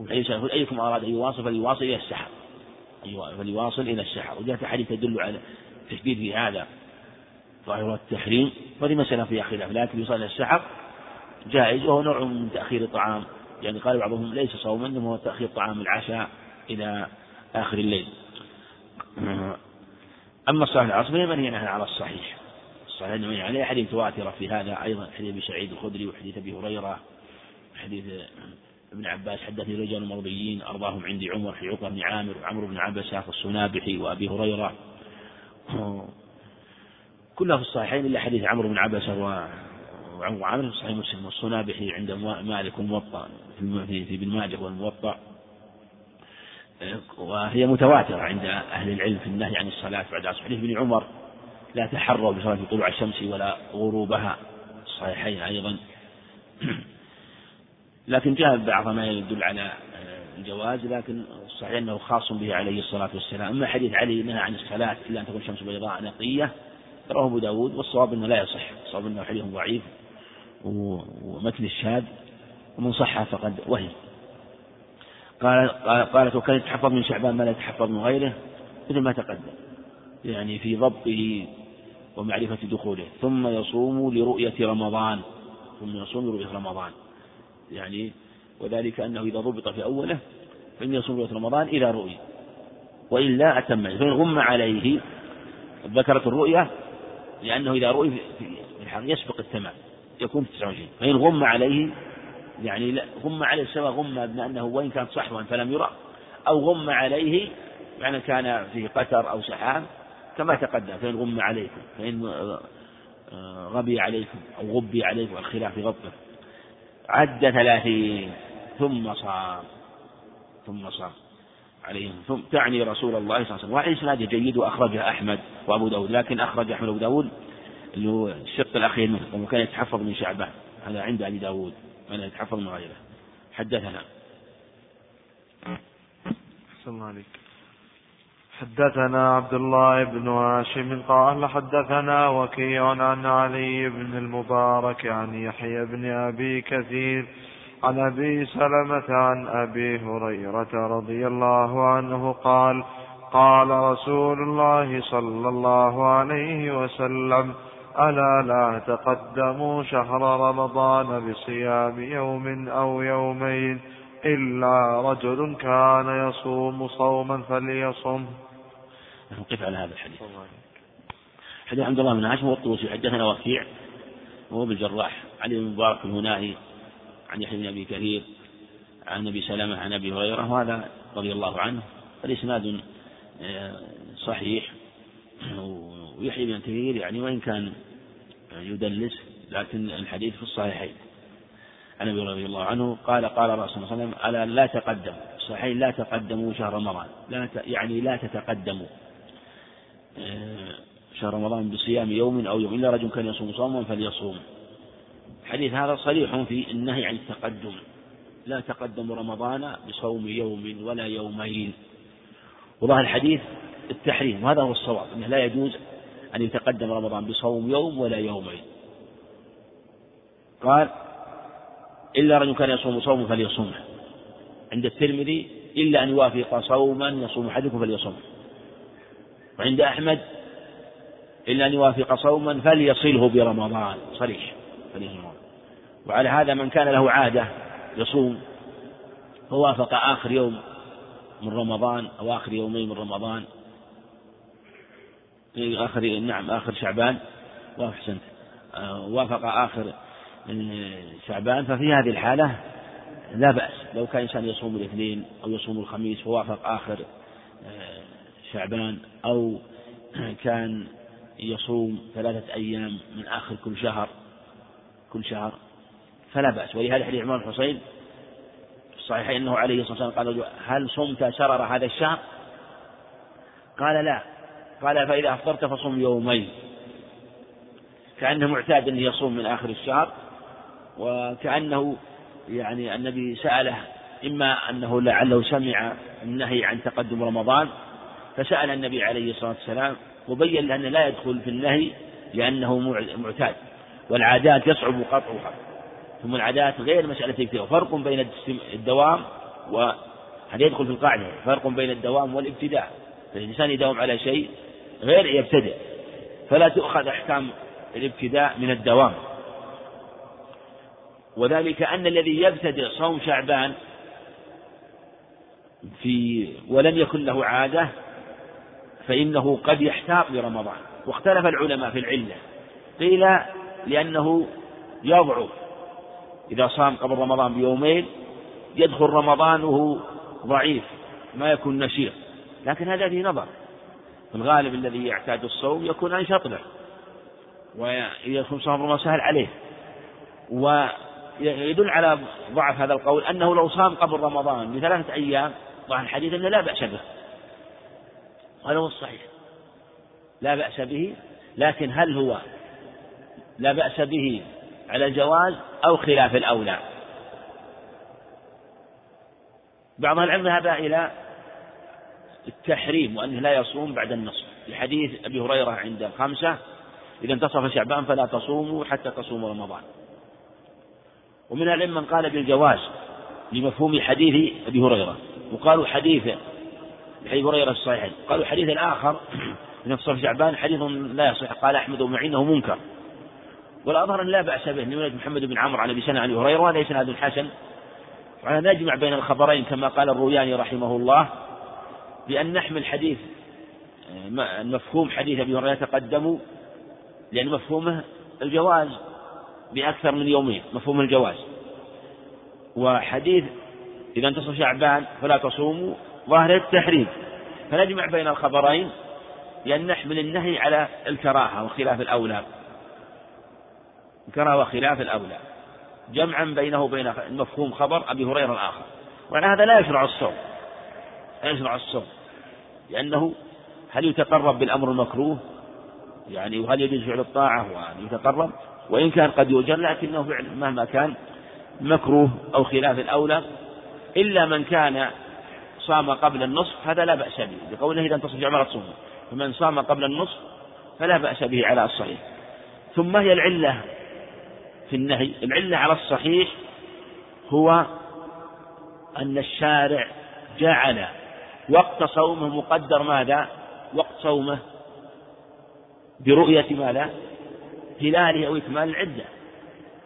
وحديث يقول أيكم أراد أن يواصل فليواصل إلى السحر. أيوة فليواصل إلى السحر. وجاءت حديث تدل على تشديد في هذا. ظاهر التحريم وهذه مسألة فيها خلاف لكن يصلي السحر جائز وهو نوع من تأخير الطعام. يعني قال بعضهم ليس صوما إنما هو تأخير طعام العشاء إلى آخر الليل. أما الصلاة العصر فهي منهي عنها على الصحيح. الصحيح منهي عليه حديث تواترة في هذا أيضا حديث أبي سعيد الخدري وحديث أبي هريرة حديث ابن عباس حدثني رجال مرضيين أرضاهم عندي عمر في عقبة بن عامر وعمرو بن عبسة الصنابحي وأبي هريرة. كلها في الصحيحين إلا حديث عمرو بن عبسة وعمر في صحيح مسلم والصنابحي عند مالك والموطأ في ابن ماجه والموطأ. وهي متواترة عند أهل العلم في النهي عن الصلاة بعد عصر. حديث ابن عمر لا تحروا بصلاة طلوع الشمس ولا غروبها. الصحيحين أيضا. لكن جاء بعض ما يدل على الجواز لكن صحيح أنه خاص به عليه الصلاة والسلام. أما حديث علي نهى عن الصلاة إلا أن تكون الشمس بيضاء نقية رواه أبو داود والصواب أنه لا يصح الصواب أنه حديث ضعيف ومتن الشاذ ومن صح فقد وهم. قال قالت وكان يتحفظ من شعبان ما لا يتحفظ من غيره مثل ما تقدم يعني في ضبطه ومعرفة دخوله ثم يصوم لرؤية رمضان ثم يصوم لرؤية رمضان. يعني وذلك أنه إذا ضبط في أوله فإن يصوم لرؤية رمضان إلى رؤية وإلا أتم فإن غم عليه ذكرت الرؤية لأنه إذا رؤي في الحقيقة يسبق التمام يكون في 29 فإن غم عليه يعني لا غم عليه سواء غم بأنه وإن كان صحوا فلم يرى أو غم عليه يعني كان فيه قتر أو سحاب كما تقدم فإن غم عليكم فإن آه، غبي عليكم أو غبي عليكم الخلاف غبه عد ثلاثين ثم صام ثم صام. عليهم. ثم تعني رسول الله صلى الله عليه وسلم. وهذا إسناده جيد وأخرجه أحمد وأبو داود. لكن أخرج أحمد وأبو داود اللي هو الشق الأخير منه وكان يتحفظ من شعبان. هذا عند أبي داود من يتحفظ من غيره. حدثنا. أحسن الله عليك. حدثنا عبد الله بن هاشم قال حدثنا وكيع عن علي بن المبارك عن يحيى بن أبي كثير عن أبي سلمة عن أبي هريرة رضي الله عنه قال قال رسول الله صلى الله عليه وسلم ألا لا تقدموا شهر رمضان بصيام يوم أو يومين إلا رجل كان يصوم صوما فليصم. نقف على هذا الحديث. حديث عبد الله بن عاشر والطوسي حدثنا وكيع وهو بالجراح. علي بن مبارك الهنائي عن يحيى بن أبي كثير عن أبي سلمة عن أبي هريرة وهذا رضي الله عنه فالإسناد آه، صحيح. ويحيى بن كثير يعني وإن كان يدلس لكن الحديث في الصحيحين. عن أبي رضي الله عنه قال قال رسول الله صلى الله عليه وسلم ألا لا تقدم الصحيحين لا تقدموا شهر رمضان. لا يعني لا تتقدموا. آه، شهر رمضان بصيام يوم أو يوم إلا رجل كان يصوم صوما فليصوم. الحديث هذا صريح في النهي عن التقدم. لا تقدم رمضان بصوم يوم ولا يومين. وظاهر الحديث؟ التحريم وهذا هو الصواب أنه لا يجوز أن يتقدم رمضان بصوم يوم ولا يومين. قال إلا رجل كان يصوم صوم فليصومه. عند الترمذي إلا أن يوافق صوما يصوم أحدكم فليصومه. وعند أحمد إلا أن يوافق صوما فليصله برمضان. صريح. فليصله وعلى هذا من كان له عادة يصوم فوافق آخر يوم من رمضان أو آخر يومين من رمضان. آخر نعم آخر شعبان. وأحسنت آه، وافق آخر شعبان ففي هذه الحالة لا بأس. لو كان إنسان يصوم الاثنين أو يصوم الخميس فوافق آخر آه، شعبان. أو كان يصوم ثلاثة أيام من آخر كل شهر كل شهر. فلا بأس. ولهذا حديث عمران الحصين في الصحيحين أنه عليه الصلاة والسلام قال هل صمت شرر هذا الشهر؟ قال لا. قال فإذا أفطرت فصم يومين. كأنه معتاد أنه يصوم من آخر الشهر وكأنه يعني النبي سأله إما أنه لعله سمع النهي عن تقدم رمضان فسأل النبي عليه الصلاة والسلام وبين أنه لا يدخل في النهي لأنه معتاد والعادات يصعب قطعها. ثم العادات غير مسألة ابتداء فرق بين الدوام وهذا يدخل في القاعدة. فرق بين الدوام والابتداء. فالإنسان يداوم على شيء غير يبتدئ. فلا تؤخذ أحكام الابتداء من الدوام. وذلك أن الذي يبتدئ صوم شعبان في ولم يكن له عادة فإنه قد يحتاط لرمضان. واختلف العلماء في العلة. قيل لأنه يضعف. إذا صام قبل رمضان بيومين يدخل رمضان وهو ضعيف ما يكون نشيط. لكن هذا فيه نظر. الغالب الذي يعتاد الصوم يكون أنشط له ويكون صوم رمضان سهل عليه. ويدل على ضعف هذا القول أنه لو صام قبل رمضان بثلاثة أيام ضعف الحديث أنه لا بأس به. هذا هو الصحيح. لا بأس به لكن هل هو لا بأس به على الجواز أو خلاف الأولى. بعض العلم ذهب إلى التحريم وأنه لا يصوم بعد النصف. لحديث أبي هريرة عند الخمسة إذا انتصف شعبان فلا تصوموا حتى تصوموا رمضان. ومن العلم من قال بالجواز لمفهوم حديث أبي هريرة. وقالوا حديث حديث هريرة الصحيح. قالوا حديث الآخر من انتصف شعبان حديث لا يصح. قال أحمد ومعينه منكر. والأظهر أن لا بأس به من ولد محمد بن عمرو عن أبي سنة عن أبي هريرة وهذا إسناد حسن. وعلى نجمع بين الخبرين كما قال الروياني رحمه الله بأن نحمل حديث مفهوم حديث أبي هريرة تقدموا لأن مفهومه الجواز بأكثر من يومين مفهوم الجواز. وحديث إذا انتصف شعبان فلا تصوموا ظاهر التحريم. فنجمع بين الخبرين لأن نحمل النهي على الكراهة وخلاف الأولى. الكراهة وخلاف الأولى. جمعا بينه وبين مفهوم خبر أبي هريرة الآخر. وعلى هذا لا يشرع الصوم. لا يشرع الصوم. لأنه هل يتقرب بالأمر المكروه؟ يعني وهل يجوز فعل الطاعة؟ وأن يتقرب؟ وإن كان قد يؤجر لكنه فعل مهما كان مكروه أو خلاف الأولى. إلا من كان صام قبل النصف هذا لا بأس به. بقوله إذا انتصف جمرة تصوم فمن صام قبل النصف فلا بأس به على الصحيح. ثم هي العلة. في النهي. العلة على الصحيح هو أن الشارع جعل وقت صومه مقدر ماذا؟ وقت صومه برؤية ماذا؟ هلاله أو إكمال العدة.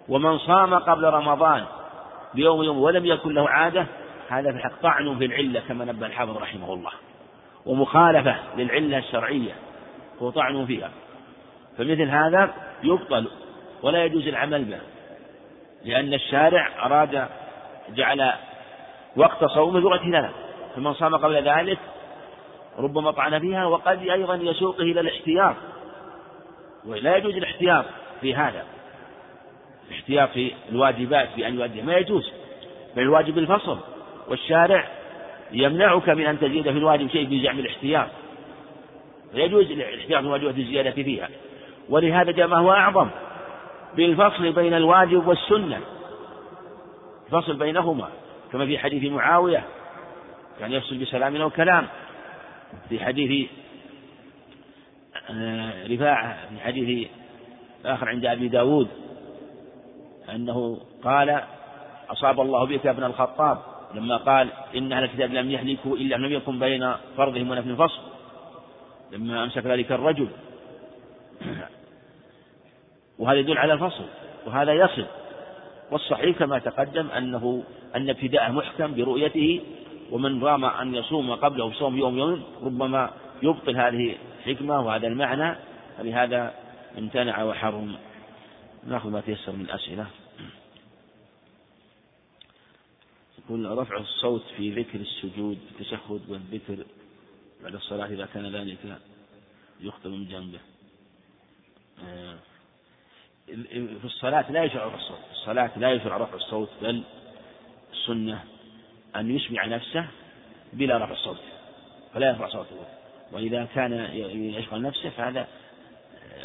ومن صام قبل رمضان بيوم يوم ولم يكن له عادة هذا في الحق طعن في العلة كما نبه الحافظ رحمه الله. ومخالفة للعلة الشرعية هو طعن فيها. فمثل هذا يبطل ولا يجوز العمل به لأن الشارع أراد جعل وقت صومه برؤية هلاله فمن صام قبل ذلك ربما طعن فيها وقد أيضا يسوقه إلى الاحتياط. ولا يجوز الاحتياط في هذا الاحتياط في الواجبات بأن يؤدي ما يجوز بل الواجب الفصل والشارع يمنعك من أن تزيد في الواجب شيء بزعم الاحتياط. يجوز الاحتياط في الواجبات الزيادة فيها ولهذا جاء ما هو أعظم بالفصل بين الواجب والسنة. الفصل بينهما. كما في حديث معاوية كان يفصل بسلام أو كلام. في حديث آه، رفاعة في حديث آخر عند أبي داود أنه قال أصاب الله بك يا ابن الخطاب. لما قال إن أهل الكتاب لم يهلكوا إلا لم يكن بين فرضهم ونفل فصل. لما أمسك ذلك الرجل. وهذا يدل على الفصل وهذا يصل. والصحيح كما تقدم أنه أن ابتداءه محكم برؤيته ومن رام أن يصوم قبله بصوم يوم يوم ربما يبطل هذه الحكمة وهذا المعنى. فلهذا امتنع وحرم. نأخذ ما تيسر من الأسئلة. يقول رفع الصوت في ذكر السجود التشهد والذكر بعد الصلاة إذا كان ذلك يختم من جنبه. آه، في الصلاة لا يشرع رفع الصوت. في الصلاة لا يشرع رفع الصوت بل السنة أن يسمع نفسه بلا رفع الصوت فلا يرفع صوته. وإذا كان يشغل نفسه فهذا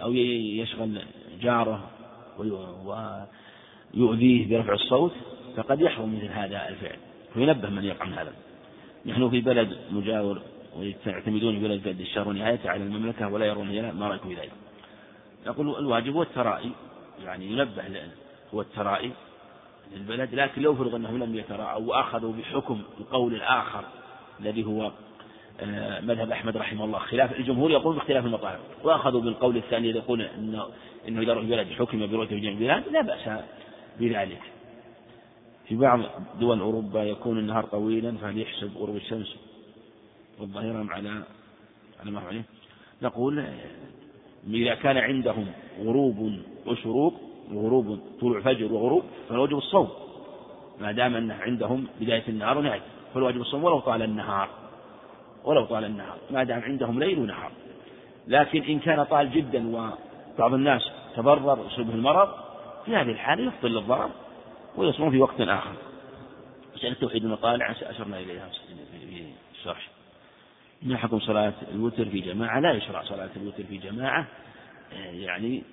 أو يشغل جاره ويؤذيه برفع الصوت فقد يحرم مثل هذا الفعل وينبه من يقع من هذا. نحن في بلد مجاور ويعتمدون بلد قد الشهر ونهايته على المملكة ولا يرون ما رأيكم في ذلك. يقول الواجب هو الترائي يعني ينبه هو الترائي للبلد لكن لو فرض أنهم لم يتراءوا وأخذوا بحكم القول الآخر الذي هو آه، مذهب أحمد رحمه الله خلاف الجمهور يقول باختلاف المطالب وأخذوا بالقول الثاني يقول أنه إنه إذا رؤي بلد حكم برؤية جميع البلاد لا بأس بذلك. في بعض دول أوروبا يكون النهار طويلا فهل يحسب غروب الشمس والظهيرة على على ما عليه؟ نقول إذا كان عندهم غروب وشروق وغروب طلوع فجر وغروب فالواجب الصوم. ما دام أنه عندهم بداية النهار ونهاية فالواجب الصوم ولو طال النهار. ولو طال النهار. ما دام عندهم ليل ونهار. لكن إن كان طال جدا وبعض الناس تضرر وصيبه المرض في هذه الحالة يفضل للضرر ويصوم في وقت آخر. مسألة توحيد المطالع أشرنا إليها. في الشرح ما حكم صلاة الوتر في جماعة. لا يشرع صلاة الوتر في جماعة. يعني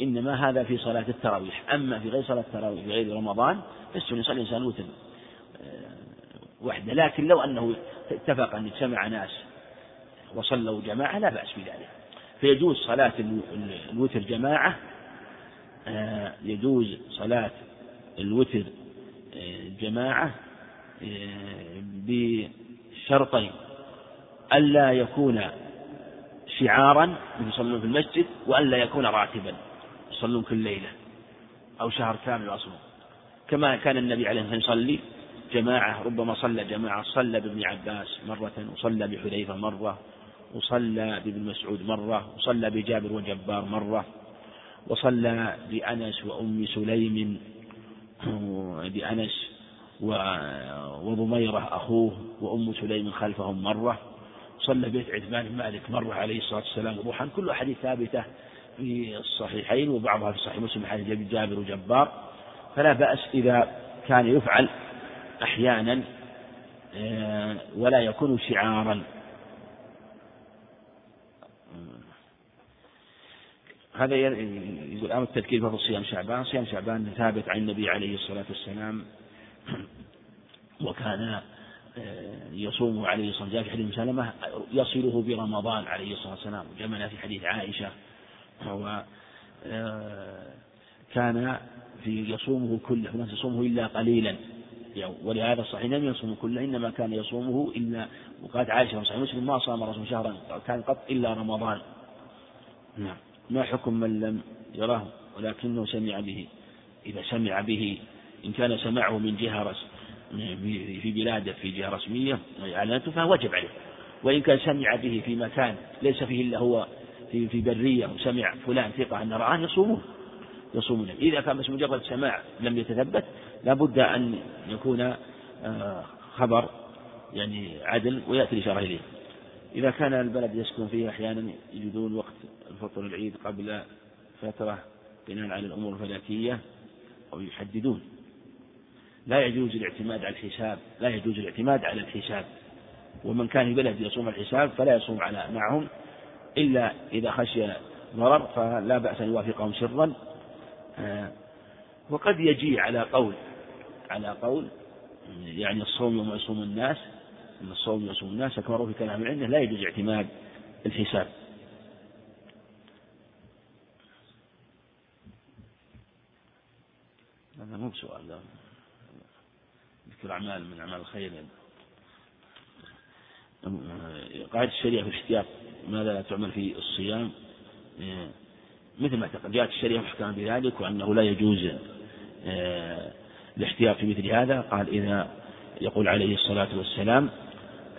إنما هذا في صلاة التراويح. أما في غير صلاة التراويح في غير رمضان فالسنة يصلي الإنسان وتر وحده. لكن لو أنه اتفق أن اجتمع ناس وصلوا جماعة لا بأس بذلك. فيجوز صلاة الوتر جماعة آه، يجوز صلاة الوتر آه، جماعة آه، بشرطين. ألا يكون شعارا يصلون في المسجد وألا يكون راتبا. يصلون كل ليلة أو شهر كامل أصلا. كما كان النبي عليه الصلاة يصلي جماعة ربما صلى جماعة صلى بابن عباس مرة وصلى بحذيفة مرة وصلى بابن مسعود مرة وصلى بجابر وجبار مرة وصلى بأنس وأم سليم بأنس وضميرة أخوه وأم سليم خلفهم مرة صلى بيت عثمان بن مالك مرة عليه الصلاة والسلام روحا. كل أحاديث ثابتة في الصحيحين وبعضها في صحيح مسلم حديث جابر وجبار فلا بأس إذا كان يفعل أحيانا آه، ولا يكون شعارا. هذا يقول أمر التذكير في صيام شعبان صيام شعبان ثابت عن النبي عليه الصلاة والسلام وكان آه، يصوم عليه الصلاة والسلام في حديث سلمة يصله برمضان عليه الصلاة والسلام جمعنا في حديث عائشة هو آه، كان في يصومه كله ولا يصومه إلا قليلا. يعني ولهذا الصحيح لم يصوم كله إنما كان يصومه إلا وقالت عائشة صحيح مسلم ما صام رسول شهرا كان قط إلا رمضان. نعم. ما حكم من لم يراه ولكنه سمع به. إذا سمع به إن كان سمعه من جهة في بلاده في جهة رسمية وإعلانته فهو وجب عليه. وإن كان سمع به في مكان ليس فيه إلا هو في في برية وسمع فلان ثقة أن رآه يصومون. يصومون. إذا كان بس مجرد سماع لم يتثبت لابد أن يكون آه، خبر يعني عدل ويأتي الإشارة إليه. إذا كان البلد يسكن فيه أحيانا يجدون وقت الفطر العيد قبل فترة بناء على الأمور الفلكية أو يحددون. لا يجوز الاعتماد على الحساب لا يجوز الاعتماد على الحساب. ومن كان في بلد يصوم الحساب فلا يصوم على معهم. إلا إذا خشي ضرر فلا بأس أن يوافقهم سرا آه، وقد يجي على قول على قول يعني الصوم يوم يصوم الناس أن الصوم يصوم الناس روى في كلام عنده لا يجوز اعتماد الحساب. هذا مو بسؤال لا. ذكر أعمال من أعمال الخير. قاعدة الشريعة في الاحتياط ماذا تعمل في الصيام؟ مثل ما اعتقد. جاءت الشريعة محكمة بذلك وأنه لا يجوز آه، الاحتياط في مثل هذا. قال إذا يقول عليه الصلاة والسلام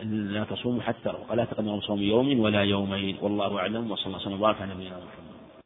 لا تصوموا حتى لا تقدموا صوم يوم ولا يومين. والله أعلم. وصلى الله وسلم وبارك على نبينا محمد.